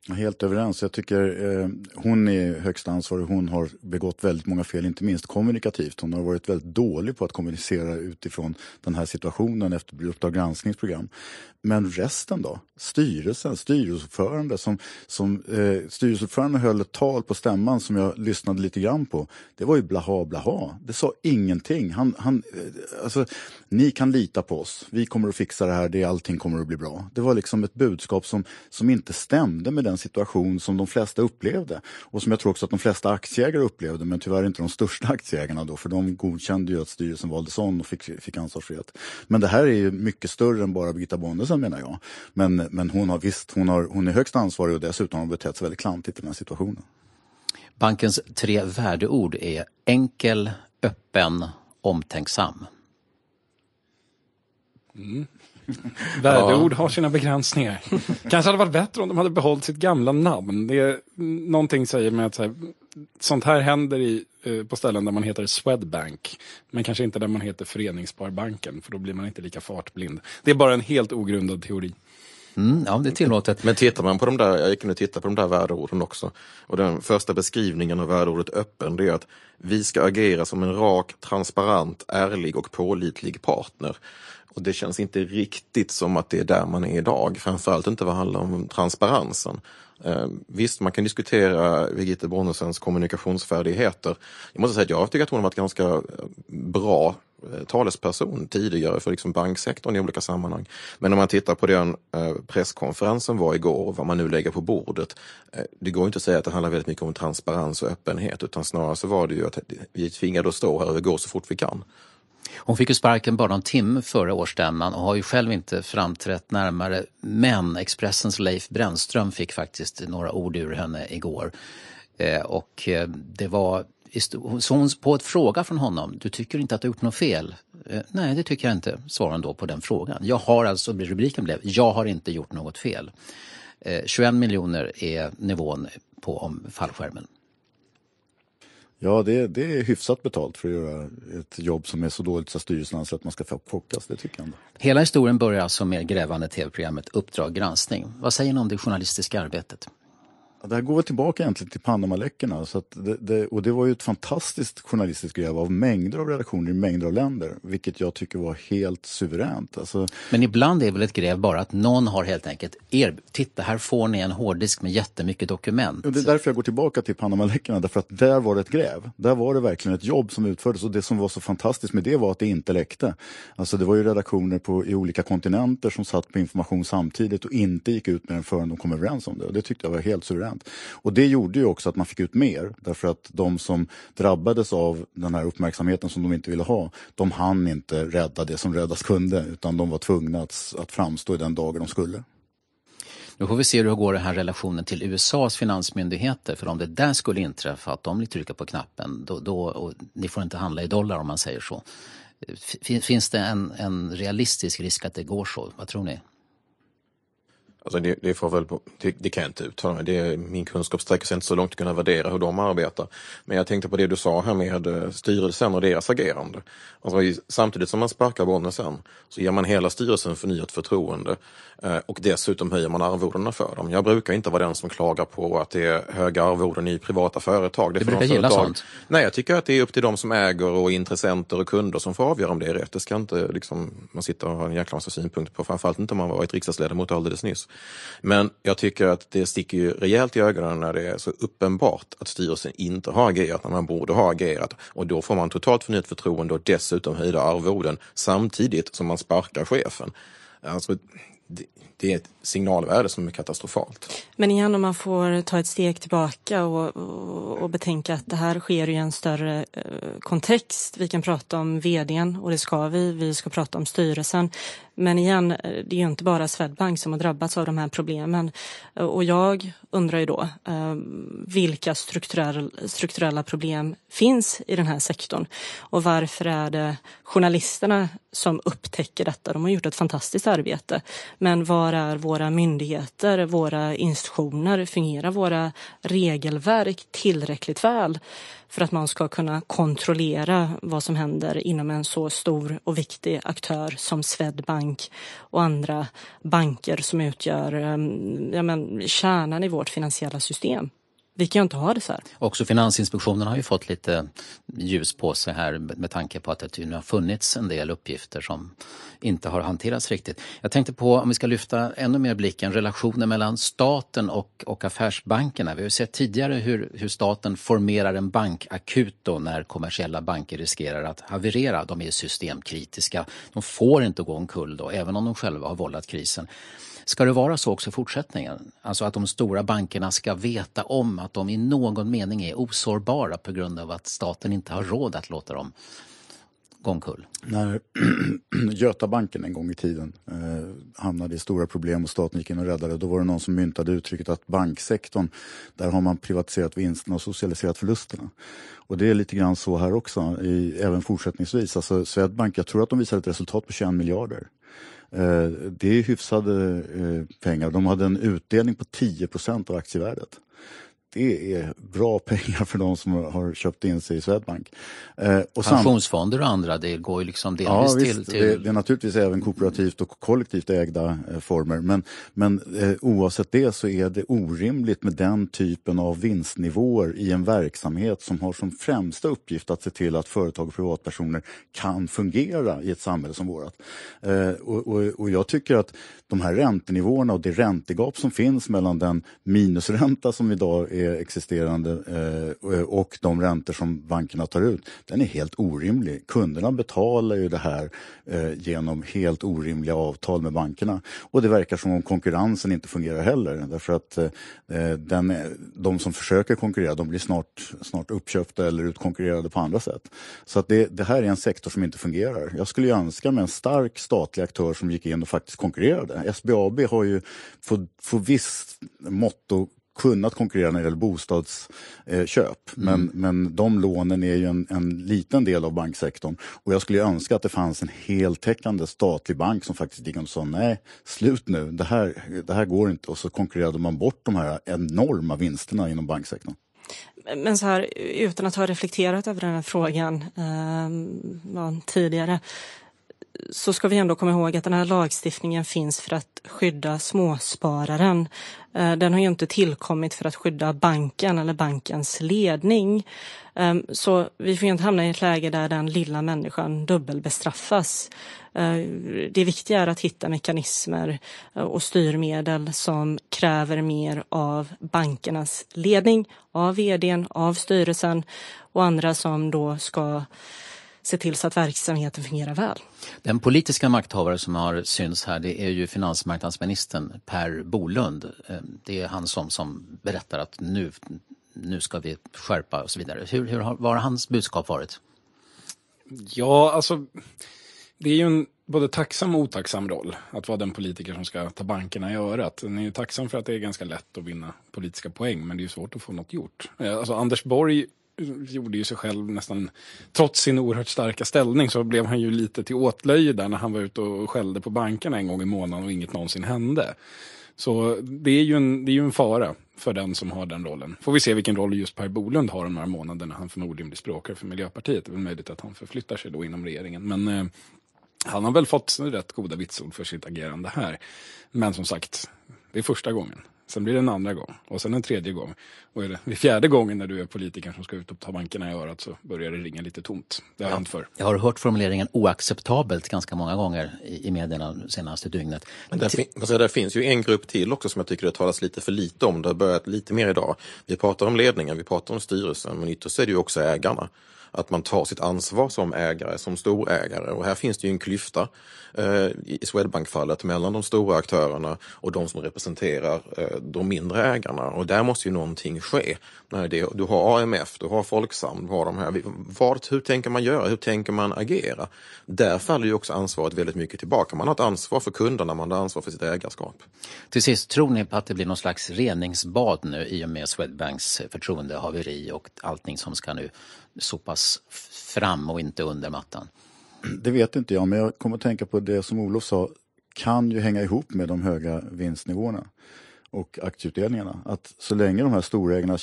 Helt överens. Jag tycker eh, hon är högst ansvarig. Hon har begått väldigt många fel, inte minst kommunikativt. Hon har varit väldigt dålig på att kommunicera utifrån den här situationen efter Uppdrag granskningsprogram. Men resten då? Styrelsen, styrelseordförande som, som eh, styrelseordförande höll ett tal på stämman som jag lyssnade lite grann på. Det var ju blaha blaha. Det sa ingenting. Han, han, eh, alltså, ni kan lita på oss. Vi kommer att fixa det här. Det, allting kommer att bli bra. Det var liksom ett budskap som, som inte stämde med den situation som de flesta upplevde. Och som jag tror också att de flesta aktieägare upplevde, men tyvärr inte de största aktieägarna då, för de godkände ju att styrelsen valde sån och fick, fick ansvarsfrihet. Men det här är ju mycket större än bara Birgitta Bonnesen menar jag. Men, men hon har visst, hon, har, hon är högst ansvarig och dessutom har betett sig väldigt klantigt i den här situationen. Bankens tre värdeord är enkel, öppen, omtänksam. Mm. Värdeord har sina begränsningar. Kanske hade varit bättre om de hade behållit sitt gamla namn. Det är, någonting säger mig att så här, sånt här händer i, eh, på ställen där man heter Swedbank. Men kanske inte där man heter Föreningssparbanken, för då blir man inte lika fartblind. Det är bara en helt ogrundad teori. Mm, ja, det är tillåtet. Men tittar man på de där, jag gick in och tittade på de där värdeorden också. Och den första beskrivningen av värdeordet öppen, det är att vi ska agera som en rak, transparent, ärlig och pålitlig partner. Och det känns inte riktigt som att det är där man är idag, framförallt inte vad handlar om transparensen. Eh, visst, man kan diskutera Birgitte Bonnesens kommunikationsfärdigheter. Jag måste säga att jag tycker att hon har varit ganska eh, bra Eh, talesperson tidigare för liksom banksektorn i olika sammanhang. Men om man tittar på den eh, presskonferensen var igår och vad man nu lägger på bordet. Eh, det går inte att säga att det handlar väldigt mycket om transparens och öppenhet utan snarare så var det ju att vi är tvingade att stå här och gå går så fort vi kan. Hon fick ju sparken bara en timme före årsstämman och har ju själv inte framträtt närmare. Men Expressens Leif Brännström fick faktiskt några ord ur henne igår. Och det var så hon, på ett fråga från honom, du tycker inte att du gjort något fel? Eh, nej, det tycker jag inte, svarade hon då på den frågan. Jag har alltså, rubriken blev, jag har inte gjort något fel. 21 miljoner är nivån på om fallskärmen. Ja, det, det är hyfsat betalt för att göra ett jobb som är så dåligt så styrelsen anser att man ska chockas. Det tycker jag ändå. Hela historien börjar alltså med grävande tv-programmet Uppdrag granskning. Vad säger ni om det journalistiska arbetet? Det här går tillbaka egentligen till Panamaläckorna. Så det, det, och det var ju ett fantastiskt journalistiskt gräv av mängder av redaktioner i mängder av länder. Vilket jag tycker var helt suveränt. Alltså... Men ibland är väl ett gräv bara att någon har helt enkelt er, titta här får ni en hårddisk med jättemycket dokument. Och det är därför jag går tillbaka till Panamaläckorna. Därför att där var det ett gräv. Där var det verkligen ett jobb som utfördes. Och det som var så fantastiskt med det var att det inte läckte. Alltså det var ju redaktioner på, i olika kontinenter som satt på information samtidigt och inte gick ut med den förrän de kom överens om det. Och det tyckte jag var helt suveränt suveränt. Och det gjorde ju också att man fick ut mer därför att de som drabbades av den här uppmärksamheten som de inte ville ha, de hann inte rädda det som räddas kunde utan de var tvungna att, att framstå i den dagen de skulle. Nu får vi se hur det går den här relationen till USAs finansmyndigheter. För om det där skulle inträffa att de trycker trycka på knappen, då, då ni får inte handla i dollar om man säger så. Finns det en, en realistisk risk att det går så? Vad tror ni? Alltså det, det, får väl, det, det, kan jag inte uttala mig. Min kunskap sträcker sig inte så långt att kunna värdera hur de arbetar. Men jag tänkte på det du sa här med eh, styrelsen och deras agerande. Alltså, samtidigt som man sparkar Bonnesen så ger man hela styrelsen förnyat förtroende och dessutom höjer man arvodena för dem. Jag brukar inte vara den som klagar på att det är höga arvoden i privata företag. Det du brukar gilla sånt? Nej, jag tycker att det är upp till de som äger och intressenter och kunder som får avgöra om det är rätt. Det ska inte liksom, man sitta och ha en jäkla massa synpunkter på, framförallt inte om man varit riksdagsledamot alldeles nyss. Men jag tycker att det sticker ju rejält i ögonen när det är så uppenbart att styrelsen inte har agerat när man borde ha agerat. Och då får man totalt förnyat förtroende och dessutom höjda arvoden samtidigt som man sparkar chefen. Alltså, det, det är ett signalvärde som är katastrofalt. Men igen om man får ta ett steg tillbaka och, och, och betänka att det här sker i en större eh, kontext. Vi kan prata om vdn och det ska vi. Vi ska prata om styrelsen. Men igen, eh, det är ju inte bara Swedbank som har drabbats av de här problemen. Eh, och jag undrar ju då eh, vilka strukturella, strukturella problem finns i den här sektorn? Och varför är det journalisterna som upptäcker detta? De har gjort ett fantastiskt arbete. Men var är våra myndigheter, våra institutioner? Fungerar våra regelverk tillräckligt väl? för att man ska kunna kontrollera vad som händer inom en så stor och viktig aktör som Swedbank och andra banker som utgör eh, ja, men, kärnan i vårt finansiella system. Vi kan ju inte ha det så här. Också Finansinspektionen har ju fått lite ljus på sig här med tanke på att det nu har funnits en del uppgifter som inte har hanterats riktigt. Jag tänkte på, om vi ska lyfta ännu mer blicken, relationen mellan staten och, och affärsbankerna. Vi har ju sett tidigare hur, hur staten formerar en bankakut då när kommersiella banker riskerar att haverera. De är systemkritiska. De får inte gå omkull då, även om de själva har vållat krisen. Ska det vara så också i fortsättningen? Alltså att de stora bankerna ska veta om att de i någon mening är osårbara på grund av att staten inte har råd att låta dem gå omkull? När Götabanken en gång i tiden eh, hamnade i stora problem och staten gick in och räddade, då var det någon som myntade uttrycket att banksektorn, där har man privatiserat vinsterna och socialiserat förlusterna. Och det är lite grann så här också, i, även fortsättningsvis. Alltså Swedbank, jag tror att de visar ett resultat på 21 miljarder. Eh, det är hyfsade eh, pengar. De hade en utdelning på 10 procent av aktievärdet det är bra pengar för de som har köpt in sig i Swedbank. Eh, och Pensionsfonder och andra, det går ju liksom delvis ja, till, visst, till... Det, det, är naturligtvis även kooperativt och kollektivt ägda eh, former. Men, men eh, oavsett det så är det orimligt med den typen av vinstnivåer i en verksamhet som har som främsta uppgift att se till att företag och privatpersoner kan fungera i ett samhälle som vårt. Eh, och, och, och jag tycker att de här räntenivåerna och det räntegap som finns mellan den minusränta som idag är existerande eh, och de räntor som bankerna tar ut, den är helt orimlig. Kunderna betalar ju det här eh, genom helt orimliga avtal med bankerna. Och det verkar som om konkurrensen inte fungerar heller. Därför att eh, eh den, de som försöker konkurrera, de blir snart, snart uppköpta eller utkonkurrerade på andra sätt. Så att det, det här är en sektor som inte fungerar. Jag skulle önska mig en stark statlig aktör som gick in och faktiskt konkurrerade. SBAB har ju på, på visst mått kunnat konkurrera när det gäller bostadsköp. Mm. Men, men de lånen är ju en, en, liten del av banksektorn. Och jag skulle önska att det fanns en heltäckande statlig bank som faktiskt gick och sa nej, slut nu, det här, det här går inte. Och så konkurrerade man bort de här enorma vinsterna inom banksektorn. Men så här, utan att ha reflekterat över den här frågan eh, tidigare så ska vi ändå komma ihåg att den här lagstiftningen finns för att skydda småspararen. Eh, den har ju inte tillkommit för att skydda banken eller bankens ledning. Eh, så vi får inte hamna i ett läge där den lilla människan dubbelbestraffas. Eh, det viktiga är att hitta mekanismer och styrmedel som kräver mer av bankernas ledning, av vdn, av styrelsen och andra som då ska se till så att verksamheten fungerar väl. Den politiska makthavare som har syns här det är ju finansmarknadsministern Per Bolund. Eh, det är han som, som berättar att nu, nu ska vi skärpa och så vidare. Hur, hur har, vad har hans budskap varit? Ja, alltså det är ju en både tacksam och otacksam roll att vara den politiker som ska ta bankerna i örat. Den är ju tacksam för att det är ganska lätt att vinna politiska poäng men det är ju svårt att få något gjort. Eh, alltså Anders Borg gjorde ju sig själv nästan, trots sin oerhört starka ställning så blev han ju lite till åtlöje där när han var ute och skällde på bankerna en gång i månaden och inget någonsin hände. Så det är ju en, det är ju en fara för den som har den rollen. Får vi se vilken roll just Per Bolund har de här månaderna han förmodligen blir språkare för Miljöpartiet. Det är väl möjligt att han förflyttar sig då inom regeringen. Men eh, han har väl fått rätt goda vitsord för sitt agerande här. Men som sagt, det är första gången. Sen blir det en andra gång och sen en tredje gång. Och är det vid fjärde gången när du är politiker som ska ut och ta bankerna i örat så börjar det ringa lite tomt. Det har ja. hänt förr. Jag har hört formuleringen oacceptabelt ganska många gånger i, i medierna senaste dygnet. Men där, fin alltså där finns ju en grupp till också som jag tycker det talas lite för lite om. Det har börjat lite mer idag. Vi pratar om ledningen, vi pratar om styrelsen, men ytterst är det ju också ägarna att man tar sitt ansvar som ägare, som storägare. Och här finns det ju en klyfta eh, i Swedbank-fallet mellan de stora aktörerna och de som representerar eh, de mindre ägarna. Och där måste ju någonting ske. När det, du har AMF, du har Folksam, du har de här. Vad, hur tänker man göra? Hur tänker man agera? Där faller ju också ansvaret väldigt mycket tillbaka. Man har ett ansvar för kunderna, man har ansvar för sitt ägarskap. Till sist, tror ni att det blir någon slags reningsbad nu i och med Swedbanks förtroendehaveri och allting som ska nu sopas fram och inte under mattan? Det vet inte jag, men jag kommer att tänka på det som Olof sa, kan ju hänga ihop med de höga vinstnivåerna och aktieutdelningarna. Att så länge de här storägarna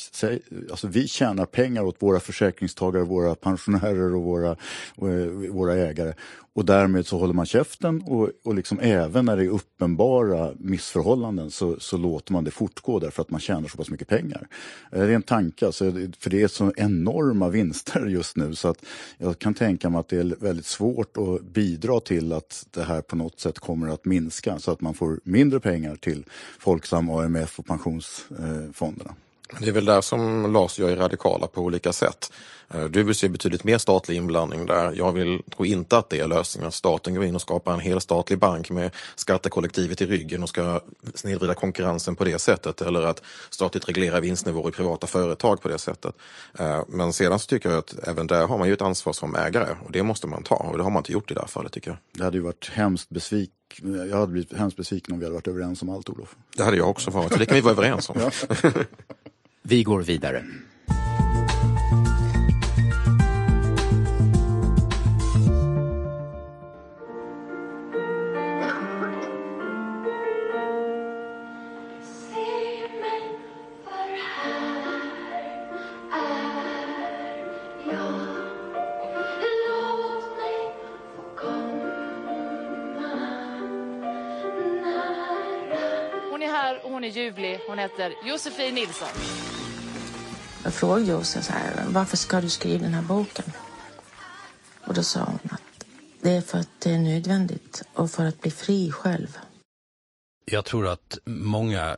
alltså vi tjänar pengar åt våra försäkringstagare, våra pensionärer och våra, eh, våra ägare och därmed så håller man käften och, och liksom även när det är uppenbara missförhållanden så, så låter man det fortgå därför att man tjänar så pass mycket pengar. Eh, det är en tanke, alltså, för det är så enorma vinster just nu så att jag kan tänka mig att det är väldigt svårt att bidra till att det här på något sätt kommer att minska så att man får mindre pengar till Folksam, AMF och pensionsfonderna. Det är väl där som Lars och jag är radikala på olika sätt. Eh, du vill se betydligt mer statlig inblandning där. Jag vill, tror inte att det är lösningen att staten går in och skapar en hel statlig bank med skattekollektivet i ryggen och ska snedvrida konkurrensen på det sättet eller att statligt reglera vinstnivåer i privata företag på det sättet. Eh, men sedan så tycker jag att även där har man ju ett ansvar som ägare och det måste man ta och det har man inte gjort i det här fallet tycker jag. Det hade ju varit hemskt besviken jag hade blivit hemskt besviken om vi hade varit överens om allt, Olof. Det hade jag också varit, så det kan vi vara överens om. Vi går vidare. Hon är ljuvlig. Hon heter Josefin Nilsson. Jag frågade Josef så här, varför ska du skriva den här boken? Och då sa hon att det är för att det är nödvändigt och för att bli fri själv. Jag tror att många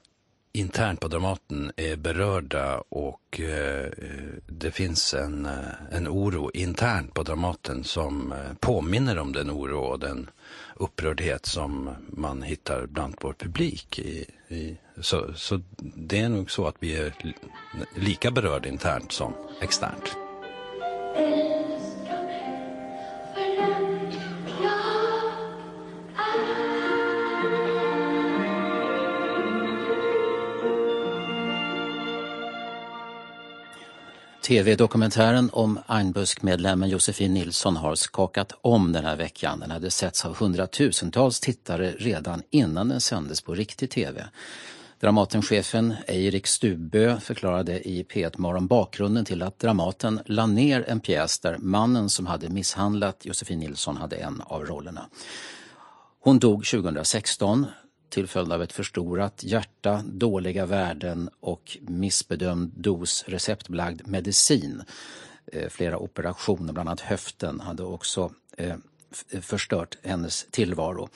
internt på Dramaten är berörda och eh, eh det finns en, eh, en oro internt på Dramaten som eh, påminner om den oro och den upprördhet som man hittar bland vår publik. I, i, så, så det är nog så att vi är lika berörda internt som externt. TV-dokumentären om Einbusk-medlemmen Josefin Nilsson har skakat om den här veckan. Den hade setts av hundratusentals tittare redan innan den sändes på riktig TV. Dramatenchefen Eirik Stubö förklarade i P1 Morgon bakgrunden till att Dramaten la ner en pjäs där mannen som hade misshandlat Josefin Nilsson hade en av rollerna. Hon dog 2016 till följd av ett förstorat hjärta, dåliga värden och missbedömd dos receptbelagd medicin. Eh, flera operationer, bland annat höften, hade också eh, förstört hennes tillvaro.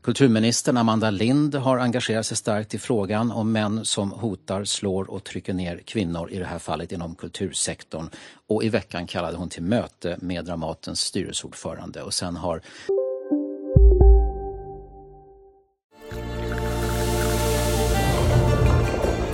Kulturministern Amanda Lind har engagerat sig starkt i frågan om män som hotar, slår och trycker ner kvinnor, i det här fallet inom kultursektorn. Och i veckan kallade hon till möte med Dramatens styrelseordförande och sen har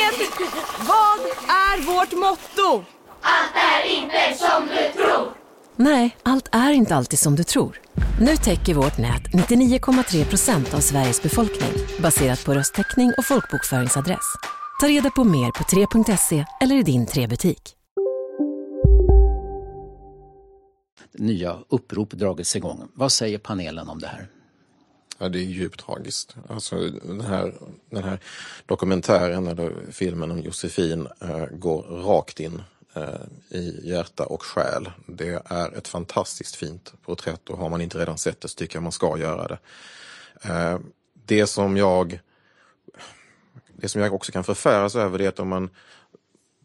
Gänget! Vad är vårt motto? Allt är inte som du tror. Nej, allt är inte alltid som du tror. Nu täcker vårt nät 99,3 procent av Sveriges befolkning baserat på röstteckning och folkbokföringsadress. Ta reda på mer på 3.se eller i din 3-butik. Nya upprop dragits igång. Vad säger panelen om det här? Ja, det är djupt tragiskt. Alltså, den, här, den här dokumentären eller filmen om Josefin eh, går rakt in eh, i hjärta och själ. Det är ett fantastiskt fint porträtt och har man inte redan sett det så tycker jag man ska göra det. Eh, det som jag det som jag också kan förfäras över det är att om man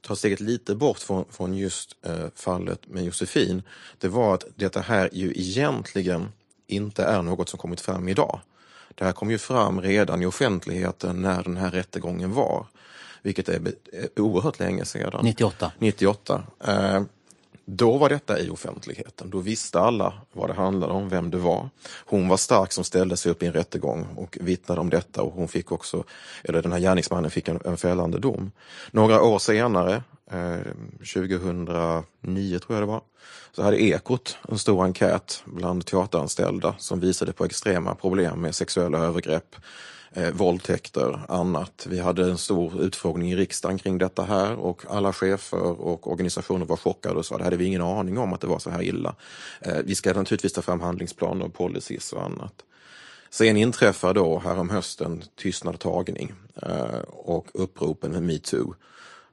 tar steget lite bort från, från just eh, fallet med Josefin, det var att det här ju egentligen inte är något som kommit fram idag. Det här kom ju fram redan i offentligheten när den här rättegången var, vilket är oerhört länge sedan. 98. 98. Eh, då var detta i offentligheten. Då visste alla vad det handlade om, vem det var. Hon var stark som ställde sig upp i en rättegång och vittnade om detta och hon fick också, eller den här gärningsmannen fick en, en fällande dom. Några år senare, Eh, 2009 tror jag det var, så hade Ekot en stor enkät bland teateranställda som visade på extrema problem med sexuella övergrepp, eh, våldtäkter, annat. Vi hade en stor utfrågning i riksdagen kring detta här och alla chefer och organisationer var chockade och sa det hade vi ingen aning om att det var så här illa. Eh, vi ska naturligtvis ta fram handlingsplaner och policies och annat. Sen inträffar då härom hösten tystnad tagning eh, och uppropen med metoo.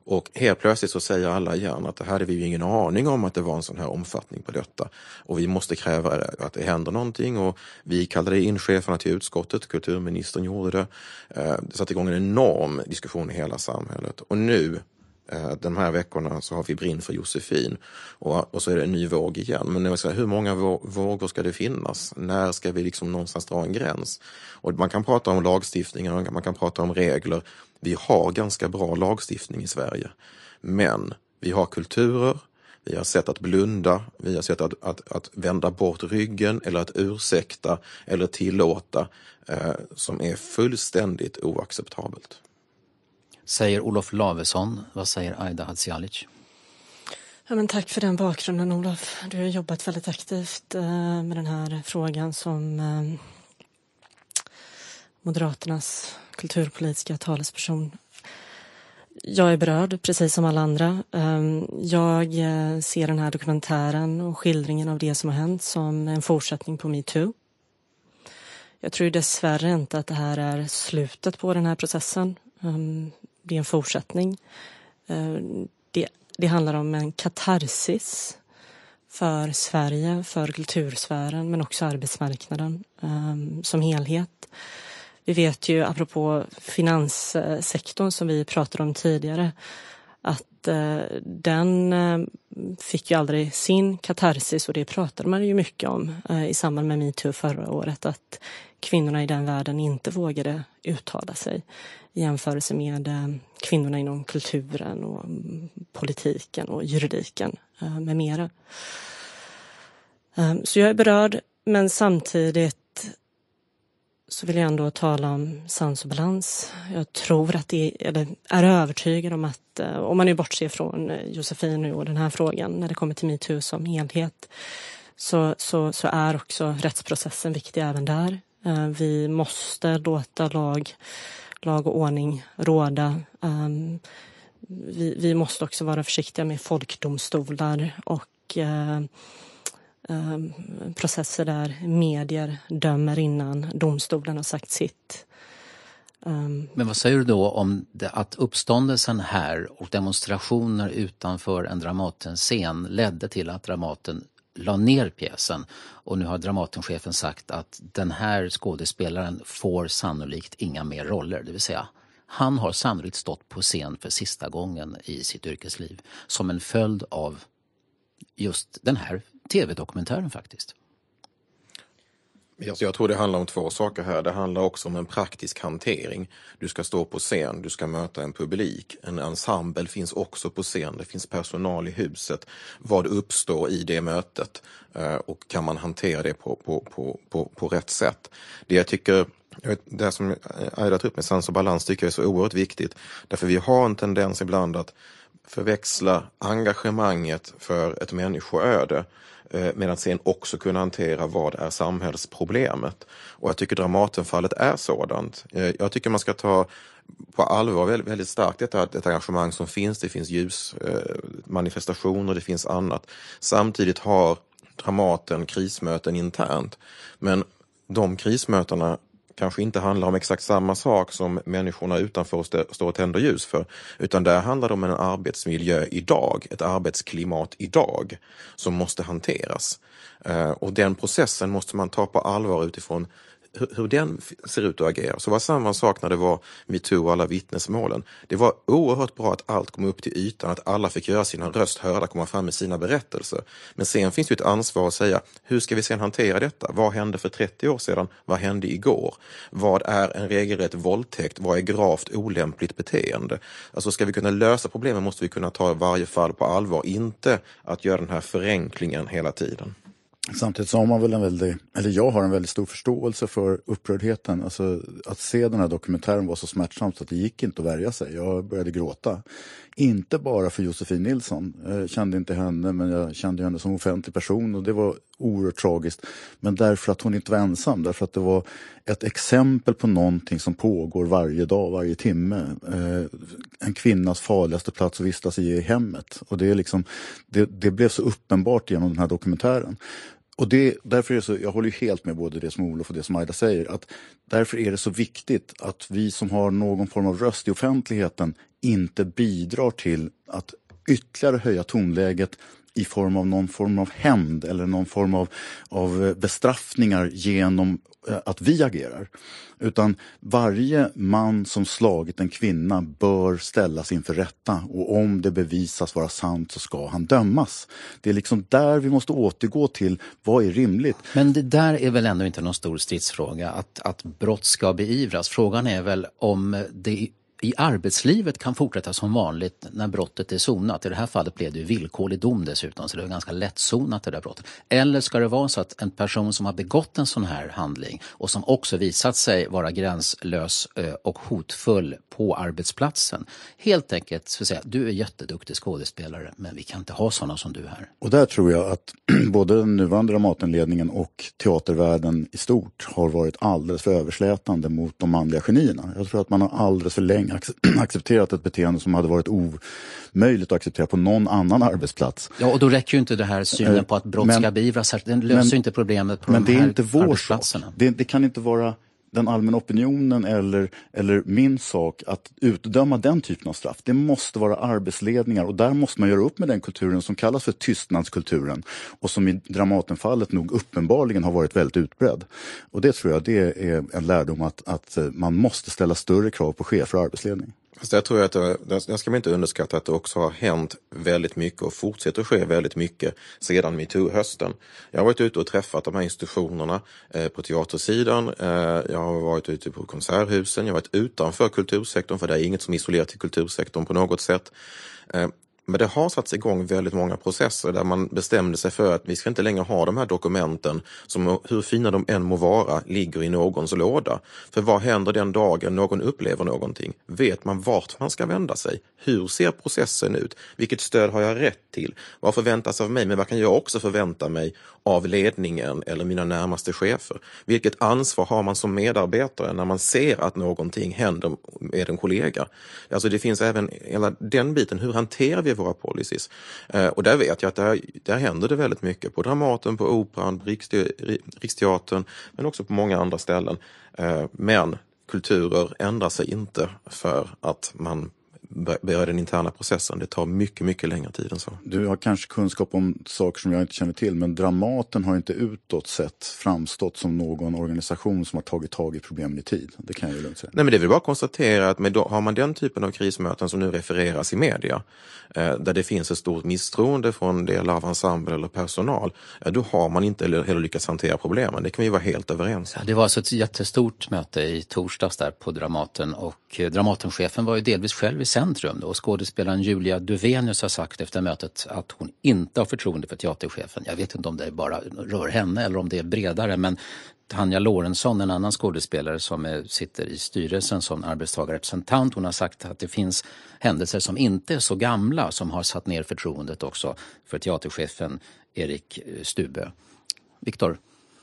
Och helt plötsligt så säger alla igen att det hade vi ju ingen aning om att det var en sån här omfattning på detta. Och vi måste kräva att det händer någonting och vi kallade in cheferna till utskottet, kulturministern gjorde det. Eh, det satte igång en enorm diskussion i hela samhället. Och nu eh, de här veckorna så har vi Brinn för Josefin och, och så är det en ny våg igen. Men jag säga, hur många vågor ska det finnas? När ska vi liksom någonstans dra en gräns? Och man kan prata om lagstiftningar, man kan prata om regler. Vi har ganska bra lagstiftning i Sverige. Men vi har kulturer, vi har sätt att blunda, vi har sätt att, att, att vända bort ryggen eller att ursäkta eller tillåta eh, som är fullständigt oacceptabelt. Säger Olof Lavesson. Vad säger Aida Hadzialic? Ja, men tack för den bakgrunden Olof. Du har jobbat väldigt aktivt eh, med den här frågan som eh, Moderaternas kulturpolitiska talesperson. Jag är berörd, precis som alla andra. Ehm, jag eh, ser den här dokumentären och skildringen av det som har hänt som en fortsättning på metoo. Jag tror dessvärre inte att det här är slutet på den här processen. Ehm, det är en fortsättning. Eh, det, det handlar om en katarsis för Sverige, för kultursfären men också arbetsmarknaden ehm, som helhet. Vi vet ju, apropå finanssektorn som vi pratade om tidigare, att eh, den eh, fick ju aldrig sin katarsis och det pratade man ju mycket om eh, i samband med metoo förra året, att kvinnorna i den världen inte vågade uttala sig i jämförelse med eh, kvinnorna inom kulturen och mm, politiken och juridiken eh, med mera. Eh, så jag är berörd, men samtidigt så vill jag ändå tala om sans och balans. Jag tror att det, eller är övertygad om att, eh, om man nu bortser från eh, Josefin nu och den här frågan, när det kommer till metoo som helhet, så, så, så är också rättsprocessen viktig även där. Eh, vi måste låta lag, lag och ordning råda. Ehm, vi, vi måste också vara försiktiga med folkdomstolar och Ehm, processer där medier dömer innan domstolen har sagt sitt. Ehm. Men vad säger du då om det, att uppståndelsen här och demonstrationer utanför en Dramaten-scen ledde till att Dramaten la ner pjäsen? Och nu har Dramatenchefen sagt att den här skådespelaren får sannolikt inga mer roller, det vill säga han har sannolikt stått på scen för sista gången i sitt yrkesliv som en följd av just den här tv-dokumentären faktiskt. Jag tror det handlar om två saker här. Det handlar också om en praktisk hantering. Du ska stå på scen, du ska möta en publik. En ensemble finns också på scen, det finns personal i huset. Vad uppstår i det mötet? Eh, och kan man hantera det på, på, på, på, på rätt sätt? Det jag tycker det som Aida tar upp med sans och balans tycker jag är så oerhört viktigt. Därför vi har en tendens ibland att förväxla engagemanget för ett människoöde Eh, medan sen också kunna hantera vad är samhällsproblemet. Och jag tycker Dramatenfallet är sådant. Eh, jag tycker man ska ta på allvar väldigt, väldigt starkt detta detta engagemang som finns. Det finns ljusmanifestationer, eh, det finns annat. Samtidigt har Dramaten krismöten internt. Men de krismötena kanske inte handlar om exakt samma sak som människorna utanför står och tänder ljus för. Utan där handlar det om en arbetsmiljö idag, ett arbetsklimat idag som måste hanteras. Eh, och den processen måste man ta på allvar utifrån hur den ser ut och agerar. Så var samma sak när det var metoo och alla vittnesmålen. Det var oerhört bra att allt kom upp till ytan, att alla fick göra sina röst hörda, komma fram med sina berättelser. Men sen finns det ett ansvar att säga, hur ska vi sen hantera detta? Vad hände för 30 år sedan? Vad hände igår? Vad är en regelrätt våldtäkt? Vad är gravt olämpligt beteende? Alltså ska vi kunna lösa problemen måste vi kunna ta varje fall på allvar, inte att göra den här förenklingen hela tiden. Samtidigt så har man väl en väldigt, eller jag har en väldigt stor förståelse för upprördheten. Alltså att se den här dokumentären var så smärtsamt att det gick inte att värja sig. Jag började gråta. Inte bara för Josefin Nilsson. Jag kände inte henne men jag kände henne som offentlig person och det var oerhört tragiskt. Men därför att hon inte var ensam, därför att det var ett exempel på någonting som pågår varje dag, varje timme. Eh, en kvinnas farligaste plats att vistas i är hemmet. Och det, är liksom, det, det blev så uppenbart genom den här dokumentären. Och det, därför är det så, jag håller helt med både det som Olof och det som Aida säger, att därför är det så viktigt att vi som har någon form av röst i offentligheten inte bidrar till att ytterligare höja tonläget i form av någon form av hämnd eller någon form av, av eh, bestraffningar genom Eh, att vi agerar. Utan varje man som slagit en kvinna bör ställas inför rätta och om det bevisas vara sant så ska han dömas. Det är liksom där vi måste återgå till vad är rimligt. Men det där är väl ändå inte någon stor stridsfråga att, att brott ska beivras. Frågan är väl om det i arbetslivet kan fortsätta som vanligt när brottet är sonat. I det här fallet blev det ju villkorlig dom dessutom så det var ganska lättsonat det där brottet. Eller ska det vara så att en person som har begått en sån här handling och som också visat sig vara gränslös eh, och hotfull på arbetsplatsen helt enkelt ska säga du är jätteduktig skådespelare men vi kan inte ha sådana som du här. Och där tror jag att både den nuvarande Dramatenledningen och teatervärlden i stort har varit alldeles för överslätande mot de manliga genierna. Jag tror att man har alldeles för länge accepterat ett beteende som hade varit omöjligt att acceptera på någon annan arbetsplats. Ja, och då räcker ju inte det här synen eh, på att brott men, ska beivras. Den löser men, inte problemet på men de här det är inte vår arbetsplatserna. Det, det kan inte vara den allmänna opinionen eller, eller min sak att utdöma den typen av straff. Det måste vara arbetsledningar och där måste man göra upp med den kulturen som kallas för tystnadskulturen och som i Dramatenfallet nog uppenbarligen har varit väldigt utbredd. Och det tror jag det är en lärdom att, att man måste ställa större krav på chefer och arbetsledning. Fast jag tror att det, jag ska man inte underskatta att det också har hänt väldigt mycket och fortsätter ske väldigt mycket sedan metoo-hösten. Jag har varit ute och träffat de här institutionerna eh, på teatersidan. Eh, jag har varit ute på konserthusen. Jag har varit utanför kultursektorn för det är inget som är isolerat till kultursektorn på något sätt. Eh, men det har satts igång väldigt många processer där man bestämde sig för att vi ska inte längre ha de här dokumenten som, hur fina de än må vara, ligger i någons låda. För vad händer den dagen någon upplever någonting? Vet man vart man ska vända sig? Hur ser processen ut? Vilket stöd har jag rätt till? Vad förväntas av mig? Men vad kan jag också förvänta mig av ledningen eller mina närmaste chefer? Vilket ansvar har man som medarbetare när man ser att någonting händer med en kollega? Alltså det finns även hela den biten. Hur hanterar vi våra policies? Eh, och där vet jag att där, där händer det väldigt mycket på Dramaten, på Operan, Riksteatern, men också på många andra ställen. Eh, men kulturer ändrar sig inte för att man börja den interna processen. Det tar mycket, mycket längre tid än så. Du har kanske kunskap om saker som jag inte känner till, men Dramaten har inte utåt sett framstått som någon organisation som har tagit tag i problemen i tid. Det kan jag ju lugnt säga. Nej, men det är väl bara att konstatera att med, har man den typen av krismöten som nu refereras i media, eh, där det finns ett stort misstroende från delar av ensemble eller personal, eh, då har man inte heller lyckats hantera problemen. Det kan vi vara helt överens om. Ja, det var alltså ett jättestort möte i torsdags där på Dramaten och eh, Dramatenchefen var ju delvis själv i centrum. Då. Skådespelaren Julia Duvenius har sagt efter mötet att hon inte har förtroende för teaterchefen. Jag vet inte om det bara rör henne eller om det är bredare men Tanja Lorentzon, en annan skådespelare som är, sitter i styrelsen som arbetstagarrepresentant, hon har sagt att det finns händelser som inte är så gamla som har satt ner förtroendet också för teaterchefen Erik Stube. Viktor?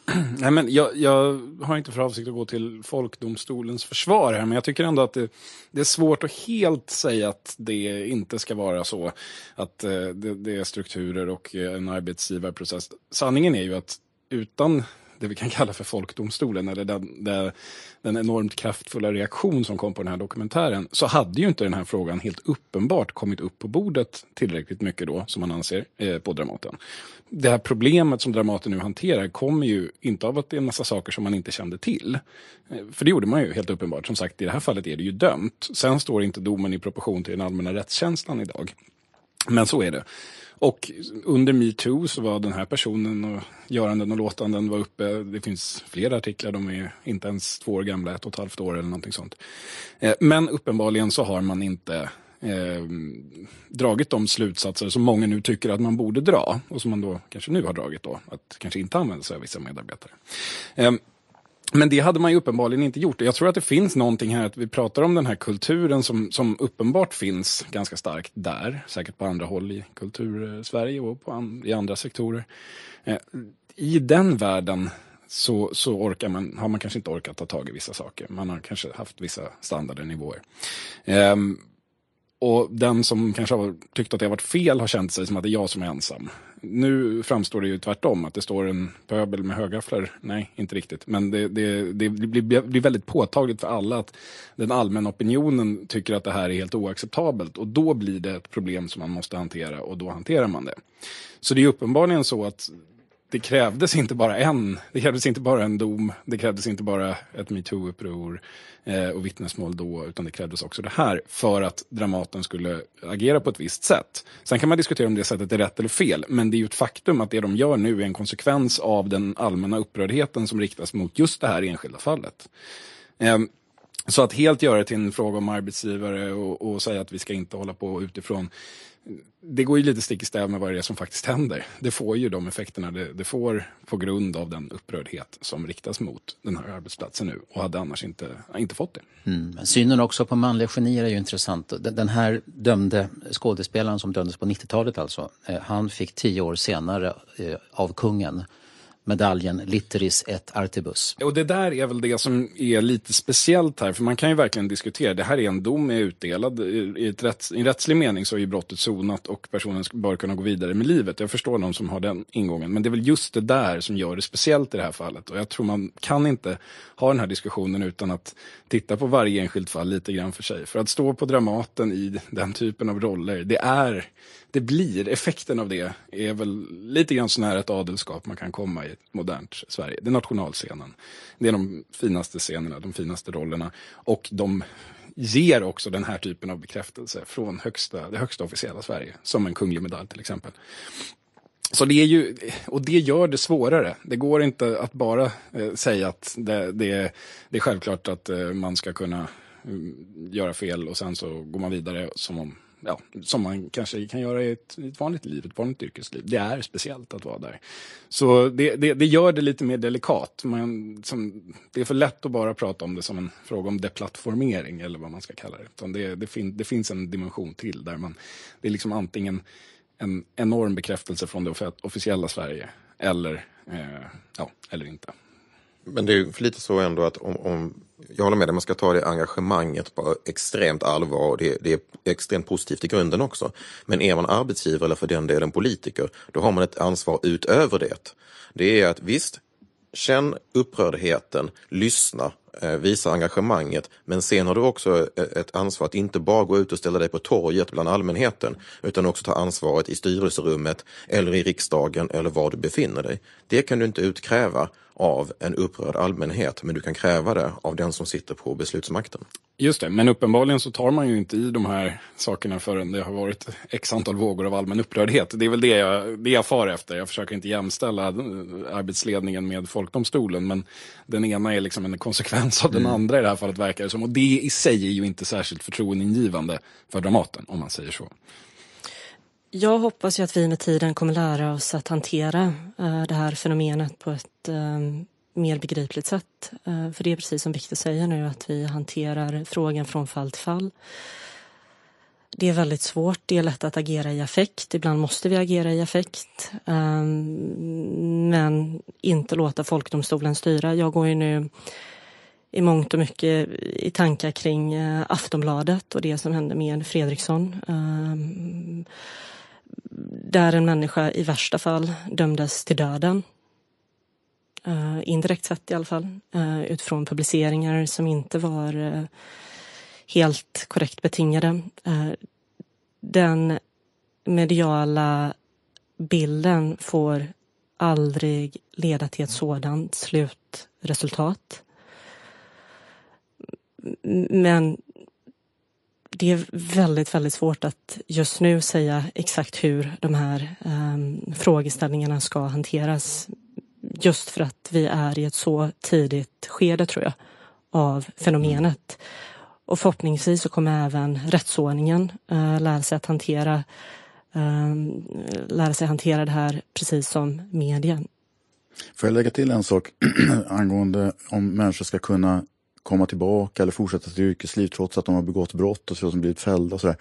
Nej, men jag, jag, har inte för avsikt att gå till folkdomstolens försvar här, men jag tycker ändå att det, det är svårt att helt säga att det inte ska vara så. Att eh, det, det, är strukturer och eh, en arbetsgivarprocess. Sanningen är ju att utan det vi kan kalla för folkdomstolen, eller den, den, den enormt kraftfulla reaktion som kom på den här dokumentären, så hade ju inte den här frågan helt uppenbart kommit upp på bordet tillräckligt mycket då, som man anser, eh, på Dramaten. Det här problemet som Dramaten nu hanterar kommer ju inte av att det är en massa saker som man inte kände till. Eh, för det gjorde man ju helt uppenbart. Som sagt, i det här fallet är det ju dömt. Sen står inte domen i proportion till den allmänna rättskänslan idag. Men så är det. Och under metoo så var den här personen och göranden och låtanden var uppe. Det finns flera artiklar, de är inte ens två år gamla, ett och ett halvt år eller någonting sånt. Eh, men uppenbarligen så har man inte eh, dragit de slutsatser som många nu tycker att man borde dra och som man då kanske nu har dragit då, att kanske inte använda sig av vissa medarbetare. Eh, men det hade man ju uppenbarligen inte gjort. Jag tror att det finns någonting här, att vi pratar om den här kulturen som, som uppenbart finns ganska starkt där, säkert på andra håll i kultur-Sverige och på an, i andra sektorer. Eh, I den världen så, så orkar man, har man kanske inte orkat ta tag i vissa saker. Man har kanske haft vissa standardnivåer. Eh, och den som kanske har tyckt att det har varit fel har känt sig som att det är jag som är ensam. Nu framstår det ju tvärtom, att det står en pöbel med högafflar. Nej, inte riktigt. Men det, det, det blir, blir väldigt påtagligt för alla att den allmänna opinionen tycker att det här är helt oacceptabelt. Och då blir det ett problem som man måste hantera och då hanterar man det. Så det är uppenbarligen så att det krävdes inte bara en, det krävdes inte bara en dom, det krävdes inte bara ett metoo-uppror eh, och vittnesmål då, utan det krävdes också det här för att Dramaten skulle agera på ett visst sätt. Sen kan man diskutera om det sättet är rätt eller fel, men det är ju ett faktum att det de gör nu är en konsekvens av den allmänna upprördheten som riktas mot just det här enskilda fallet. Ehm, så att helt göra det till en fråga om arbetsgivare och, och säga att vi ska inte hålla på utifrån det går ju lite stick i stäv med vad det är som faktiskt händer. Det får ju de effekterna det, det, får på grund av den upprördhet som riktas mot den här arbetsplatsen nu och hade annars inte, inte fått det. Mm. Synen också på manliga genier är ju intressant. Den här dömde skådespelaren som dömdes på 90-talet alltså, eh, han fick tio år senare eh, av kungen medaljen Litteris et Artibus. Och det där är väl det som är lite speciellt här, för man kan ju verkligen diskutera. Det här är en dom är utdelad. I, ett rätts, I rättslig mening så är ju brottet sonat och personen bör kunna gå vidare med livet. Jag förstår de som har den ingången, men det är väl just det där som gör det speciellt i det här fallet. Och jag tror man kan inte ha den här diskussionen utan att titta på varje enskilt fall lite grann för sig. För att stå på Dramaten i den typen av roller, det är det blir, effekten av det är väl lite grann så nära ett adelskap man kan komma i ett modernt Sverige. Det är nationalscenen. Det är de finaste scenerna, de finaste rollerna. Och de ger också den här typen av bekräftelse från högsta, det högsta officiella Sverige. Som en kunglig medalj till exempel. Så det är ju, och det gör det svårare. Det går inte att bara eh, säga att det, det, det, är självklart att eh, man ska kunna um, göra fel och sen så går man vidare som om ja, som man kanske kan göra i ett, i ett vanligt liv, ett vanligt yrkesliv. Det är speciellt att vara där. Så det, det, det gör det lite mer delikat. Man, som, det är för lätt att bara prata om det som en fråga om deplattformering eller vad man ska kalla det. Det, det, fin, det finns en dimension till där man, det är liksom antingen en enorm bekräftelse från det officiella Sverige eller, eh, ja, eller inte. Men det är för lite så ändå att om, om jag håller med dig, man ska ta det engagemanget på extremt allvar och det, det, är extremt positivt i grunden också. Men är man arbetsgivare eller för den delen politiker, då har man ett ansvar utöver det. Det är att visst, känn upprördheten, lyssna, eh, visa engagemanget, men sen har du också eh, ett ansvar att inte bara gå ut och ställa dig på torget bland allmänheten, utan också ta ansvaret i styrelserummet eller i riksdagen eller var du befinner dig. Det kan du inte utkräva av en upprörd allmänhet, men du kan kräva det av den som sitter på beslutsmakten. Just det, men uppenbarligen så tar man ju inte i de här sakerna förrän det har varit x antal vågor av allmän upprördhet. Det är väl det jag, det jag far efter. Jag försöker inte jämställa arbetsledningen med folkdomstolen, men den ena är liksom en konsekvens av den mm. andra i det här fallet verkar det som. Och det i sig är ju inte särskilt förtroendeingivande för Dramaten, om man säger så. Jag hoppas ju att vi med tiden kommer lära oss att hantera eh, det här fenomenet på ett ehm, mer begripligt sätt. Eh, för det är precis som Victor säger nu, att vi hanterar frågan från fall till fall. Det är väldigt svårt, det är lätt att agera i affekt. Ibland måste vi agera i affekt. Ehm, men inte låta folkdomstolen styra. Jag går ju nu i mångt och mycket i tankar kring eh, Aftonbladet och det som hände med Fredriksson ehm, där en människa i värsta fall dömdes till döden. Uh, indirekt sett i alla fall, uh, utifrån publiceringar som inte var uh, helt korrekt betingade. den mediala bilden får aldrig leda till ett sådant slutresultat. Men det är väldigt, väldigt svårt att just nu säga exakt hur de här eh, frågeställningarna ska hanteras. Just för att vi är i ett så tidigt skede, tror jag, av fenomenet. Och förhoppningsvis så kommer även rättsordningen eh, lära sig att hantera ehm, lära sig hantera det här precis som media. Får jag lägga till en sak angående om människor ska kunna komma tillbaka eller fortsätta sitt yrkesliv trots att de har begått brott och så som blivit fällda och sådär.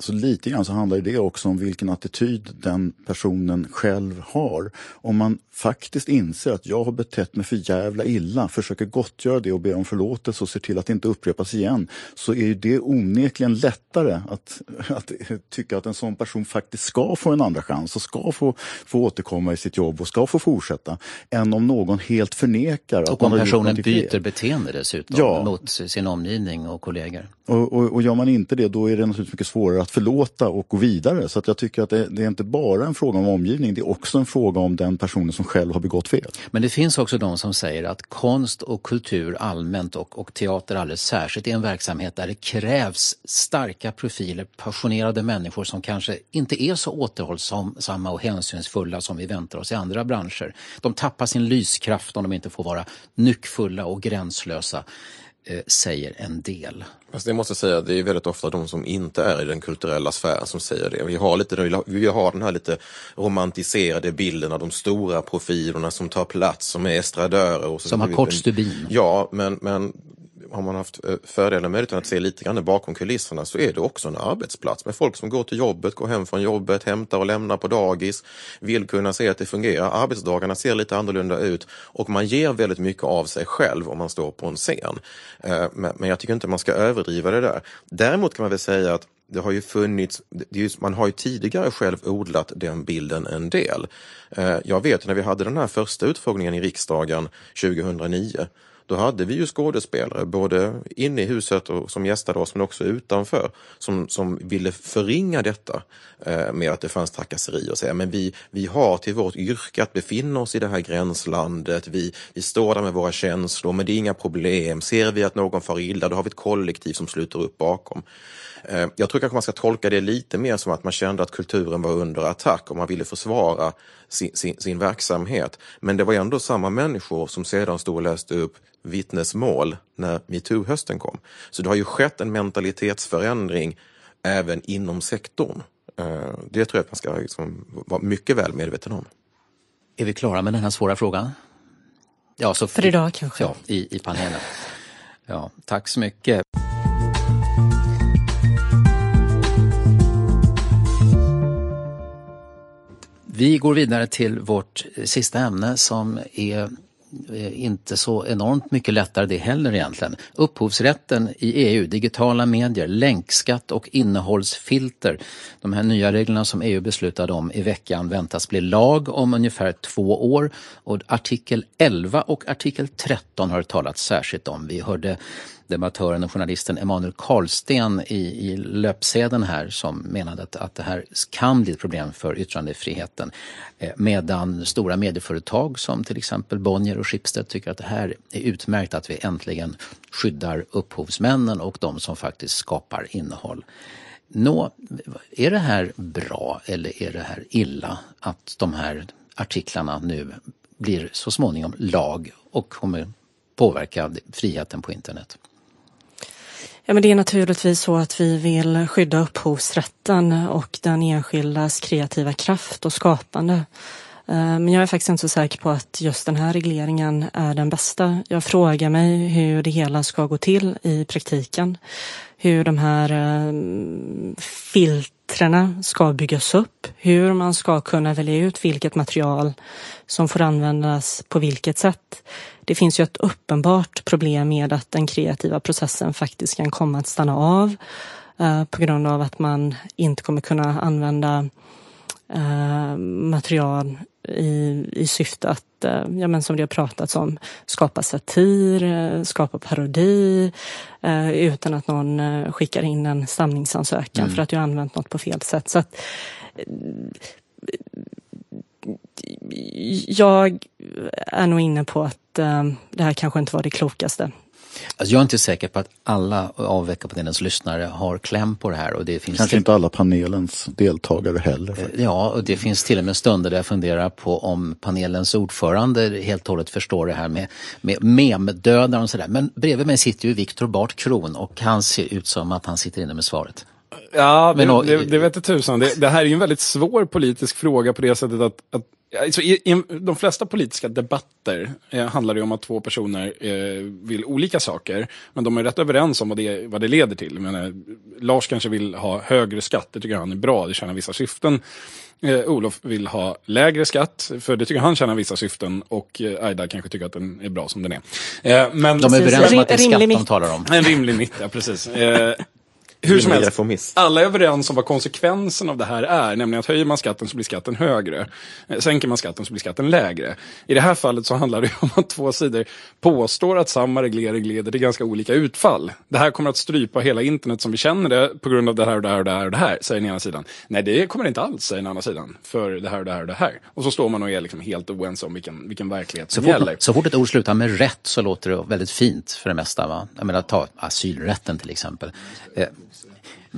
Så lite grann så handlar det också om vilken attityd den personen själv har. Om man faktiskt inser att jag har betett mig för jävla illa, försöker gottgöra det och be om förlåtelse och ser till att det inte upprepas igen, så är det onekligen lättare att, att tycka att en sån person faktiskt ska få en andra chans och ska få, få återkomma i sitt jobb och ska få fortsätta, än om någon helt förnekar och att man har personen byter beteende dessutom ja. mot sin omgivning och kollegor. Och, och, och gör man inte det, då är det naturligtvis mycket svårare att förlåta och gå vidare. Så att jag tycker att det, det, är inte bara en fråga om omgivning, det är också en fråga om den personen som själv har begått fel. Men det finns också de som säger att konst och kultur allmänt och, och teater alldeles särskilt är en verksamhet där det krävs starka profiler, passionerade människor som kanske inte är så återhållsamma och hänsynsfulla som vi väntar oss i andra branscher. De tappar sin lyskraft om de inte får vara nyckfulla och gränslösa eh, säger en del. Fast det måste säga, det är väldigt ofta de som inte är i den kulturella sfären som säger det. Vi har, lite, vi har den här lite romantiserade bilden av de stora profilerna som tar plats, som är estradörer. Och som har kort stubin. Ja, men, men har man haft eh, fördelen med att se lite grann bakom kulisserna så är det också en arbetsplats med folk som går till jobbet, går hem från jobbet, hämtar och lämnar på dagis, vill kunna se att det fungerar. Arbetsdagarna ser lite annorlunda ut och man ger väldigt mycket av sig själv om man står på en scen. Eh, men jag tycker inte man ska överdriva det där. Däremot kan man väl säga att det har ju funnits, man har ju tidigare själv odlat den bilden en del. Eh, jag vet när vi hade den här första utfrågningen i riksdagen 2009 då hade vi ju skådespelare både inne i huset och som gästade oss men också utanför som, som ville förringa detta eh, med att det fanns trakasserier och säga men vi, vi har till vårt yrke att befinna oss i det här gränslandet, vi, vi står där med våra känslor men det är inga problem, ser vi att någon far illa då har vi ett kollektiv som sluter upp bakom. Eh, jag tror kanske man ska tolka det lite mer som att man kände att kulturen var under attack och man ville försvara sin, sin, sin verksamhet. Men det var ändå samma människor som sedan stod och läste upp vittnesmål när metoo-hösten kom. Så det har ju skett en mentalitetsförändring även inom sektorn. Eh, det tror jag att man ska liksom vara mycket väl medveten om. Är vi klara med den här svåra frågan? Ja, så För idag kanske? Ja, i, i panelen. Ja, tack så mycket. Vi går vidare till vårt eh, sista ämne som är eh, inte så enormt mycket lättare det heller egentligen. Upphovsrätten i EU, digitala medier, länkskatt och innehållsfilter. De här nya reglerna som EU beslutade om i veckan väntas bli lag om ungefär två år. Och artikel 11 och artikel 13 har det talats särskilt om. Vi hörde debattören och journalisten Emanuel Karlsten i, i löpsedeln här som menade att, att det här kan bli ett problem för yttrandefriheten. Eh, medan stora medieföretag som till exempel Bonnier och Schibsted tycker att det här är utmärkt att vi äntligen skyddar upphovsmännen och de som faktiskt skapar innehåll. Nå, är det här bra eller är det här illa att de här artiklarna nu blir så småningom lag och kommer påverka friheten på internet? Ja, men det är naturligtvis så att vi vill skydda upphovsrätten och den enskildas kreativa kraft och skapande. Eh, men jag är faktiskt inte så säker på att just den här regleringen är den bästa. Jag frågar mig hur det hela ska gå till i praktiken. Hur de här eh, filtrerna ska byggas upp. Hur man ska kunna välja ut vilket material som får användas på vilket sätt det finns ju ett uppenbart problem med att den kreativa processen faktiskt kan komma att stanna av eh, på grund av att man inte kommer kunna använda eh, material i, i syfte att, eh, ja men som det har pratats om, skapa satir, eh, skapa parodi utan att någon skickar in en stamningsansökan mm. för att du har använt något på fel sätt. Så att, jag är nog inne på att det här kanske inte var det klokaste. Alltså jag är inte säker på att alla av veckapanelens lyssnare har kläm på det här. Och det finns Kanske inte alla panelens deltagare heller. Faktiskt. Ja, och det finns till och med stunder där jag funderar på om panelens ordförande helt och hållet förstår det här med, med memdödare och sådär. Men bredvid mig sitter ju Viktor Bart Kron och han ser ut som att han sitter inne med svaret. Ja, det, Men, det, det vet tusan. Det, det här är ju en väldigt svår politisk fråga på det sättet att, att Alltså, i, i, de flesta politiska debatter eh, handlar det om att två personer eh, vill olika saker, men de är rätt överens om vad det, vad det leder till. Men, eh, Lars kanske vill ha högre skatt, det tycker han är bra, det tjänar vissa syften. Eh, Olof vill ha lägre skatt, för det tycker han tjänar vissa syften och eh, Aida kanske tycker att den är bra som den är. Eh, men, de är överens om att det är skatt de talar om. En rimlig mitt, ja precis. Eh, hur som helst, alla är överens om vad konsekvensen av det här är, nämligen att höjer man skatten så blir skatten högre. Eh, sänker man skatten så blir skatten lägre. I det här fallet så handlar det om att två sidor påstår att samma reglering leder till ganska olika utfall. Det här kommer att strypa hela internet som vi känner det på grund av det här och det här och det här och det här, säger den ena sidan. Nej, det kommer det inte alls, säger den andra sidan, för det här och det här och det här. Och så står man och är liksom helt oense om vilken, vilken verklighet som så gäller. så fort ett ord slutar med rätt så låter det väldigt fint för det mesta. Va? Jag menar, ta asylrätten till exempel.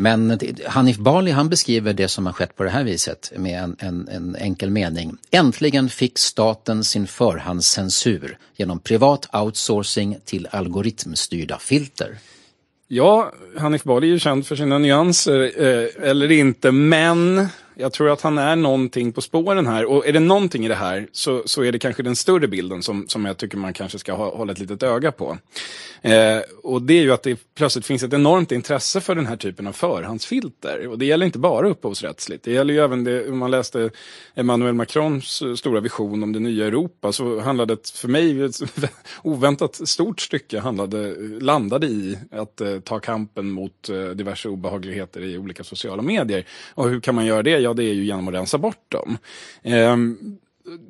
Men Hanif Bali han beskriver det som har skett på det här viset med en, en, en enkel mening. Äntligen fick staten sin förhandscensur genom privat outsourcing till algoritmstyrda filter. Ja, Hanif Bali är ju känd för sina nyanser, eh, eller inte, men jag tror att han är någonting på spåren här. Och är det någonting i det här så, så är det kanske den större bilden som, som jag tycker man kanske ska ha, hålla ett litet öga på. Eh, och det är ju att det plötsligt finns ett enormt intresse för den här typen av förhandsfilter. Och det gäller inte bara upphovsrättsligt. Det gäller ju även det, om man läste Emmanuel Macrons eh, stora vision om det nya Europa så handlade det för mig ett oväntat stort stycke handlade, landade i att eh, ta kampen mot eh, diverse obehagligheter i olika sociala medier. Och hur kan man göra det? Ja, det är ju genom att rensa bort dem. Ehm,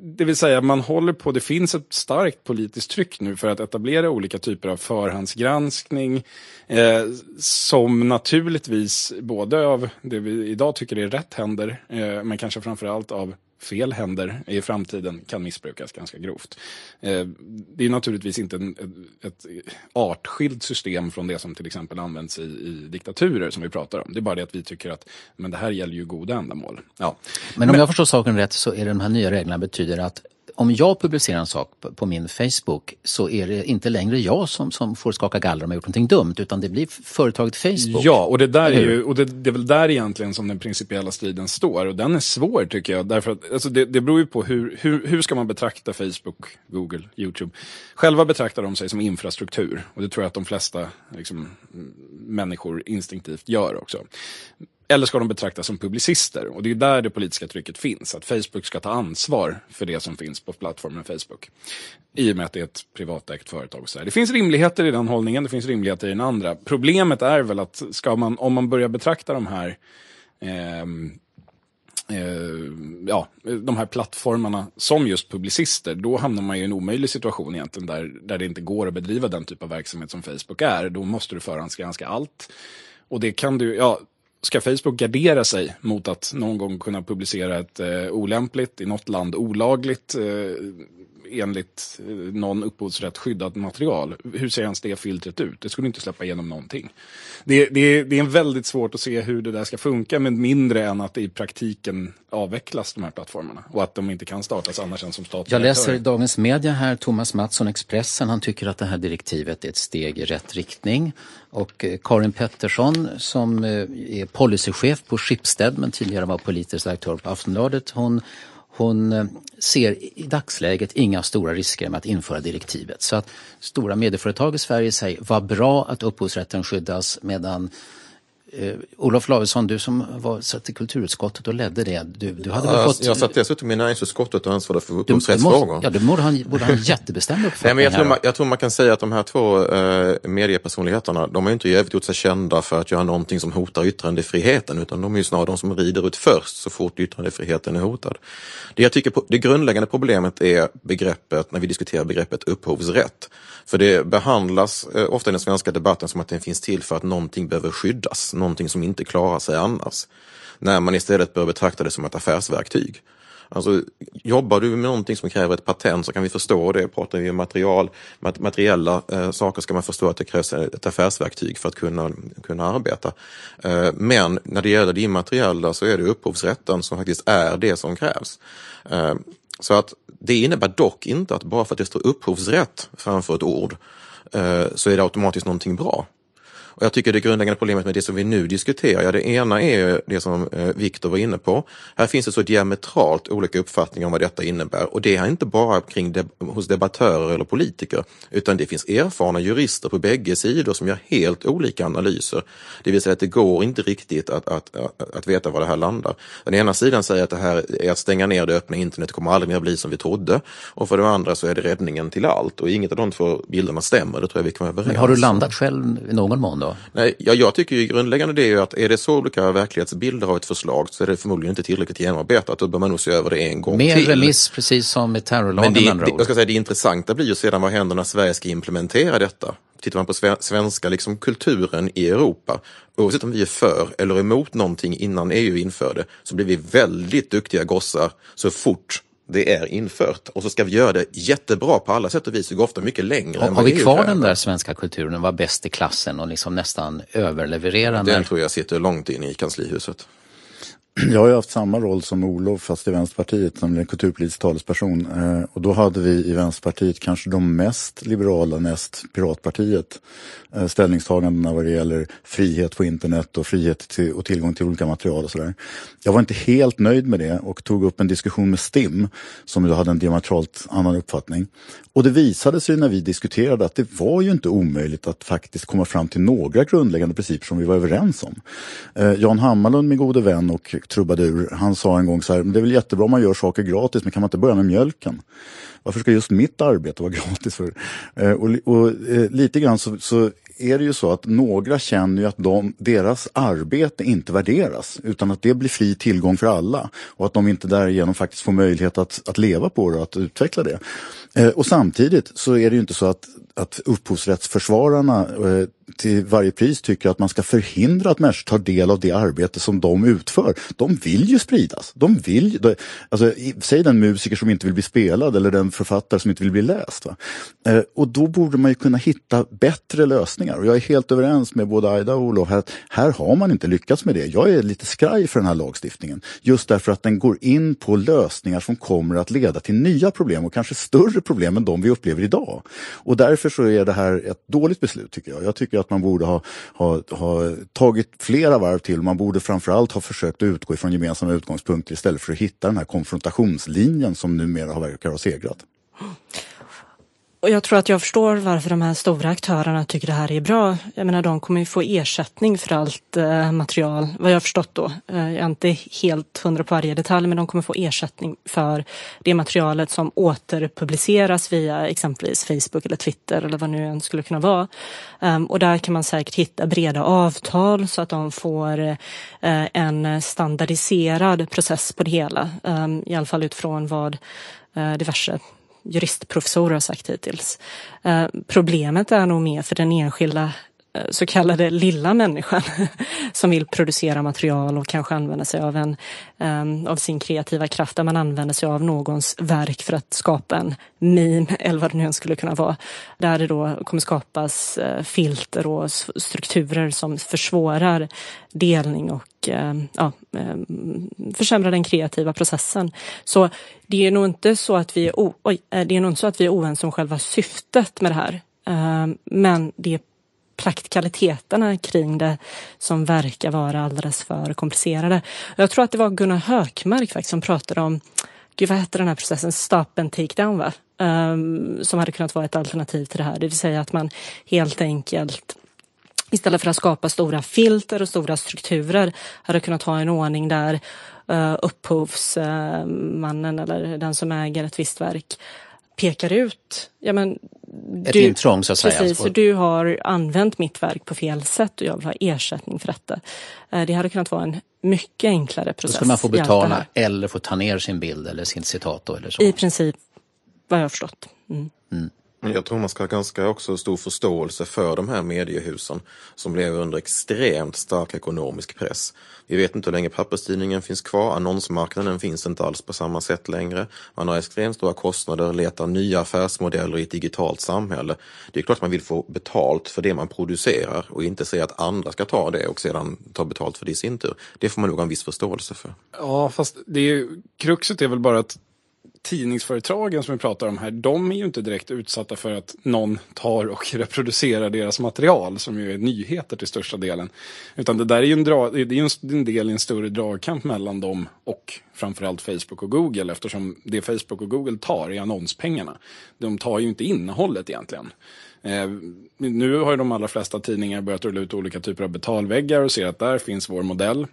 det vill säga man håller på, det finns ett starkt politiskt tryck nu för att etablera olika typer av förhandsgranskning eh, som naturligtvis både av det vi idag tycker är rätt händer eh, men kanske framförallt av fel händer i framtiden kan missbrukas ganska grovt. Eh, det är naturligtvis inte en, ett artskilt system från det som till exempel används i, i, diktaturer som vi pratar om. Det är bara det att vi tycker att men det här gäller ju goda ändamål. Ja. Men om men, jag förstår saken rätt så är de här nya reglerna betyder att om jag publicerar en sak på, på, min Facebook så är det inte längre jag som, som får skaka galler om jag gjort någonting dumt utan det blir företaget Facebook. Ja, och det, där är, ju, och det, det, är väl där egentligen som den principiella striden står och den är svår tycker jag. Därför att, alltså det, det beror ju på hur, hur, hur ska man betrakta Facebook, Google, YouTube. Själva betraktar de sig som infrastruktur och det tror jag att de flesta liksom, människor instinktivt gör också. Eller ska de betraktas som publicister? Och det är där det politiska trycket finns. Att Facebook ska ta ansvar för det som finns på plattformen Facebook. I och med att det är ett privatägt företag. Och så där. Det finns rimligheter i den hållningen, det finns rimligheter i den andra. Problemet är väl att ska man, om man börjar betrakta de här ehm, eh, ja, de här plattformarna som just publicister, då hamnar man i en omöjlig situation egentligen där, där det inte går att bedriva den typ av verksamhet som Facebook är. Då måste du förhandsgranska allt. Och det kan du, ja, ska Facebook gardera sig mot att någon gång kunna publicera ett eh, olämpligt, i något land olagligt, eh, enligt eh, någon upphovsrätt skyddat material. Hur ser ens det filtret ut? Det skulle inte släppa igenom någonting. Det, det, det är väldigt svårt att se hur det där ska funka, men mindre än att det i praktiken avvecklas de här plattformarna och att de inte kan startas annars än som statliga Jag läser i Dagens Media här, Thomas Mattsson, Expressen, han tycker att det här direktivet är ett steg i rätt riktning. Och eh, Karin Pettersson som eh, är policychef på Schibsted men tidigare var politisk redaktör på Aftonbladet, hon hon eh, ser i dagsläget inga stora risker med att införa direktivet. Så att stora medieföretag i Sverige säger vad bra att upphovsrätten skyddas medan Uh, Olof Lavesson, du som var, satt i kulturutskottet och ledde det. Du, du hade ja, fått... Jag satt dessutom i näringsutskottet och ansvarade för upphovsrättsfrågor. Ja, du borde ha, borde ha en jättebestämd uppfattning. Nej, men jag, tror man, jag tror man kan säga att de här två eh, mediepersonligheterna, de har inte i övrigt gjort sig kända för att göra någonting som hotar yttrandefriheten, utan de är ju snarare de som rider ut först så fort yttrandefriheten är hotad. Det jag tycker det grundläggande problemet är begreppet, när vi diskuterar begreppet upphovsrätt. För det behandlas eh, ofta i den svenska debatten som att den finns till för att någonting behöver skyddas, någonting som inte klarar sig annars. När man istället bör betrakta det som ett affärsverktyg. Alltså, jobbar du med någonting som kräver ett patent så kan vi förstå det. Pratar vi om material, materiella eh, saker ska man förstå att det krävs ett affärsverktyg för att kunna, kunna arbeta. Eh, men när det gäller det immateriella så är det upphovsrätten som faktiskt är det som krävs. Eh, så att det innebär dock inte att bara för att det står upphovsrätt framför ett ord eh, så är det automatiskt någonting bra. Och jag tycker det grundläggande problemet med det som vi nu diskuterar, ja det ena är det som eh, Viktor var inne på. Här finns det så diametralt olika uppfattningar om vad detta innebär och det är inte bara kring deb hos debattörer eller politiker utan det finns erfarna jurister på bägge sidor som gör helt olika analyser. Det vill säga att det går inte riktigt att, att, att, att veta var det här landar. Den ena sidan säger att det här är att stänga ner det öppna internet, kommer aldrig mer bli som vi trodde. Och för det andra så är det räddningen till allt och inget av de två bilderna stämmer, det tror jag vi kan vara överens Men har du landat själv i någon mån då? Nej, ja, jag tycker ju grundläggande det är ju att är det så olika verklighetsbilder av ett förslag så är det förmodligen inte tillräckligt genomarbetat. Då bör man nog se över det en gång Mer till. remiss, precis som med terrorlagen. Men det, det, jag ska säga, det intressanta blir ju sedan vad händer när Sverige ska implementera detta. Tittar man på svenska liksom, kulturen i Europa, oavsett om vi är för eller emot någonting innan EU införde, så blir vi väldigt duktiga gossar så fort det är infört och så ska vi göra det jättebra på alla sätt och vis. Vi går ofta mycket längre. Har, har vi kvar kräver. den där svenska kulturen vara bäst i klassen och liksom nästan överleverera? Den när- tror jag sitter långt in i kanslihuset. Jag har ju haft samma roll som Olof fast i Vänsterpartiet, nämligen kulturpolitisk talesperson. Eh, och då hade vi i Vänsterpartiet kanske de mest liberala näst Piratpartiet eh, ställningstagandena vad det gäller frihet på internet och frihet till, och tillgång till olika material och sådär. Jag var inte helt nöjd med det och tog upp en diskussion med STIM som då hade en diametralt annan uppfattning. Och det visade sig när vi diskuterade att det var ju inte omöjligt att faktiskt komma fram till några grundläggande principer som vi var överens om. Eh, Jan Hammarlund, min gode vän och trubadur, han sa en gång så här, "Men det är väl jättebra om man gör saker gratis, men kan man inte börja med mjölken? Varför ska just mitt arbete vara gratis? för? Eh, och, och eh, lite grann så, så är det ju så att några känner ju att de, deras arbete inte värderas utan att det blir fri tillgång för alla och att de inte därigenom faktiskt får möjlighet att, att leva på det och att utveckla det. Eh, och samtidigt så är det ju inte så att, att upphovsrättsförsvararna eh, till varje pris tycker att man ska förhindra att människor tar del av det arbete som de utför. De vill ju spridas. De vill, ju- de, alltså, säg den musiker som inte vill bli spelad eller den författare som inte vill bli läst. Va? Eh, och då borde man ju kunna hitta bättre lösningar. Och jag är helt överens med både Aida och Olof här att här har man inte lyckats med det. Jag är lite skraj för den här lagstiftningen. Just därför att den går in på lösningar som kommer att leda till nya problem och kanske större problem än de vi upplever idag. Och därför så är det här ett dåligt beslut tycker jag. Jag tycker att man borde ha, ha, ha tagit flera varv till. Man borde framförallt ha försökt att utgå ifrån gemensamma utgångspunkter istället för att hitta den här konfrontationslinjen som numera verkar ha segrat. Och jag tror att jag förstår varför de här stora aktörerna tycker det här är bra. Jag menar, de kommer ju få ersättning för allt eh, material, vad jag har förstått då. Eh, jag är inte helt hundra på varje detalj, men de kommer få ersättning för det materialet som återpubliceras via exempelvis Facebook eller Twitter eller vad nu än skulle kunna vara. Ehm, och där kan man säkert hitta breda avtal så att de får eh, en standardiserad process på det hela. Ehm, I alla fall utifrån vad eh, diverse juristprofessorer har sagt hittills. Eh, problemet är nog mer för den enskilda Eh, så kallade lilla människan som vill producera material och kanske använda sig av, en, ehm, av sin kreativa kraft där man använder sig av någons verk för att skapa en meme eller vad det nu än skulle kunna vara. Där det då kommer skapas eh, filter och strukturer som försvårar delning och ehm, ja, ehm, försämrar den kreativa processen. Så det är nog inte så att vi är, o- oj, eh, det är nog inte så att vi är oense om själva syftet med det här. Men det är praktikaliteterna kring det som verkar vara alldeles för komplicerade. Jag tror att det var Gunnar Hökmark faktiskt som pratade om, gud vad hette den här processen, stop and take down va? Um, som hade kunnat vara ett alternativ till det här, det vill säga att man helt enkelt istället för att skapa stora filter och stora strukturer hade kunnat ha en ordning där uh, upphovsmannen eller den som äger ett visst verk pekar ut, ja men Ett intrång, så att säga. Precis, Och- för du har använt mitt verk på fel sätt och jag vill ha ersättning för detta. Eh, Det hade kunnat vara en mycket enklare Då process. skulle man få betala eller få ta ner sin bild eller sin citat då, eller så. I princip, vad jag har förstått. Mm. Jag tror man ska ha ganska också stor förståelse för de här mediehusen som lever under extremt stark ekonomisk press. Vi vet inte hur länge papperstidningen finns kvar, annonsmarknaden finns inte alls på samma sätt längre. Man har extremt stora kostnader, letar nya affärsmodeller i ett digitalt samhälle. Det är klart man vill få betalt för det man producerar och inte säga att andra ska ta det och sedan ta betalt för det i sin tur. Det får man nog ha en viss förståelse för. Ja, fast det är, ju- kruxet är väl bara att tidningsföretagen som vi pratar om här, de är ju inte direkt utsatta för att någon tar och reproducerar deras material, som ju är nyheter till största delen. Utan det där är ju en, dra, det är en del i en större dragkamp mellan dem och framförallt Facebook och Google, eftersom det Facebook och Google tar är annonspengarna. De tar ju inte innehållet egentligen. Eh, nu har ju de allra flesta tidningar börjat rulla ut olika typer av betalväggar och ser att där finns vår modell.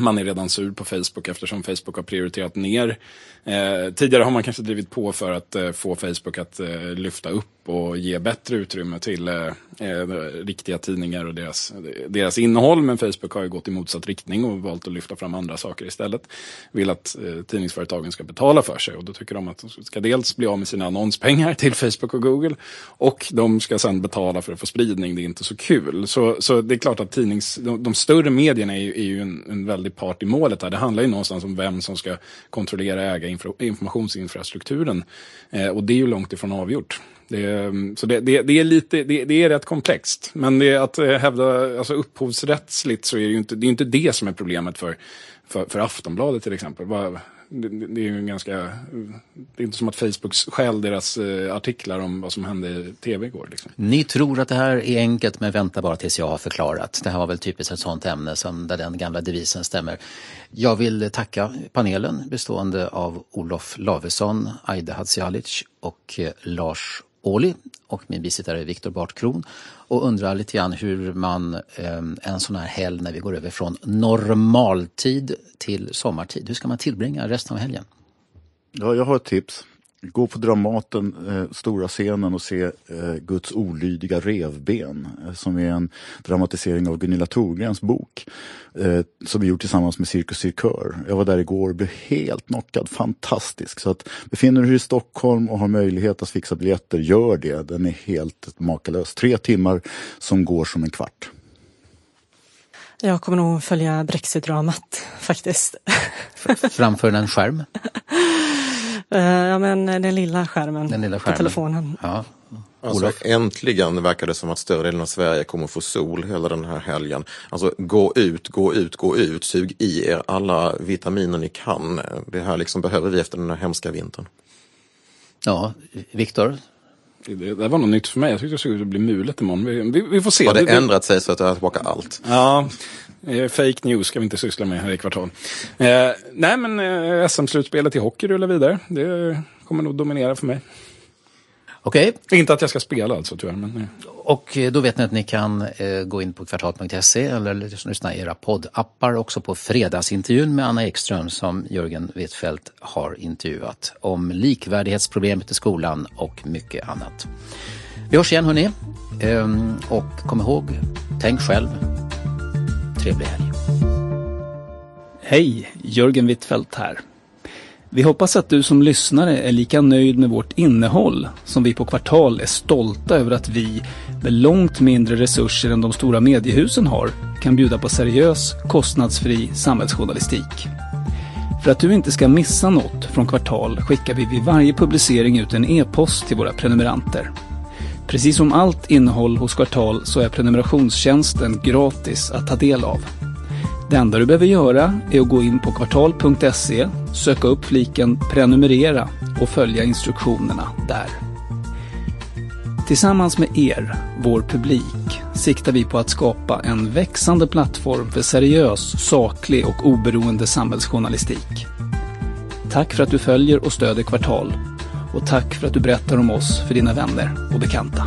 Man är redan sur på Facebook eftersom Facebook har prioriterat ner. Eh, tidigare har man kanske drivit på för att eh, få Facebook att eh, lyfta upp och ge bättre utrymme till, eh, eh, riktiga tidningar och deras, deras innehåll. Men Facebook har ju gått i motsatt riktning och valt att lyfta fram andra saker istället. Vill att eh, tidningsföretagen ska betala för sig och då tycker de att de ska dels bli av med sina annonspengar till Facebook och Google och de ska sedan betala för att få spridning. Det är inte så kul. Så, så det är klart att tidnings, de, de större medierna är ju, är ju en, en väldig part i målet här. Det handlar ju någonstans om vem som ska kontrollera äga informationsinfrastrukturen. Eh, och det är ju långt ifrån avgjort. Det, ehm, så det, det, det, är lite, det, det, är rätt komplext. Men det att eh, hävda, alltså upphovsrättsligt så är det ju inte det, är inte det som är problemet för, för, för Aftonbladet till exempel. Det, det, är ju ganska, det är inte som att Facebook stjäl deras eh, artiklar om vad som hände i tv igår. Liksom. Ni tror att det här är enkelt men vänta bara tills jag har förklarat. Det här var väl typiskt ett sånt ämne som där den gamla devisen stämmer. Jag vill tacka panelen bestående av Olof Lavesson, Aida Hadzialic och eh, Lars Åhli och min bisittare Viktor Bartkron och undrar lite grann hur man eh, en sån här helg när vi går över från normaltid till sommartid, hur ska man tillbringa resten av helgen? Ja, jag har ett tips. Gå på Dramaten, eh, stora scenen och se eh, Guds olydiga revben eh, som är en dramatisering av Gunilla Thorgrens bok eh, som vi gjort tillsammans med Cirkus Cirkör. Jag var där igår och blev helt knockad, fantastisk. Så att befinner du dig i Stockholm och har möjlighet att fixa biljetter, gör det. Den är helt makalös. Tre timmar som går som en kvart. Jag kommer nog följa Brexit-dramat faktiskt. Framför en skärm? Eh, ja, men den lilla skärmen, den lilla skärmen. på telefonen. Ja. Alltså, äntligen verkar det som att större delen av Sverige kommer få sol hela den här helgen. Alltså gå ut, gå ut, gå ut, sug i er alla vitaminer ni kan. Det här liksom behöver vi efter den här hemska vintern. Ja, Viktor? Det, det var något nytt för mig. Jag tyckte det såg ut att bli mulet imorgon. Vi, vi, vi får se. Har det, det ändrat sig så att du har tillbaka allt? Ja, eh, fake news ska vi inte syssla med här i kvartal. Eh, nej men eh, SM-slutspelet i hockey rullar vidare. Det kommer nog dominera för mig. Okej. Inte att jag ska spela alltså tyvärr. Men, nej. Och eh, då vet ni att ni kan eh, gå in på kvartal.se eller lyssna i era poddappar också på fredagsintervjun med Anna Ekström som Jörgen Wittfeldt har intervjuat om likvärdighetsproblemet i skolan och mycket annat. Vi hörs igen hörni. Ehm, och kom ihåg, tänk själv. Trevlig helg. Hej, Jörgen Wittfeldt här. Vi hoppas att du som lyssnare är lika nöjd med vårt innehåll som vi på Kvartal är stolta över att vi, med långt mindre resurser än de stora mediehusen har, kan bjuda på seriös, kostnadsfri samhällsjournalistik. För att du inte ska missa något från Kvartal skickar vi vid varje publicering ut en e-post till våra prenumeranter. Precis som allt innehåll hos Kvartal så är prenumerationstjänsten gratis att ta del av. Det enda du behöver göra är att gå in på kvartal.se, söka upp fliken prenumerera och följa instruktionerna där. Tillsammans med er, vår publik, siktar vi på att skapa en växande plattform för seriös, saklig och oberoende samhällsjournalistik. Tack för att du följer och stöder Kvartal och tack för att du berättar om oss för dina vänner och bekanta.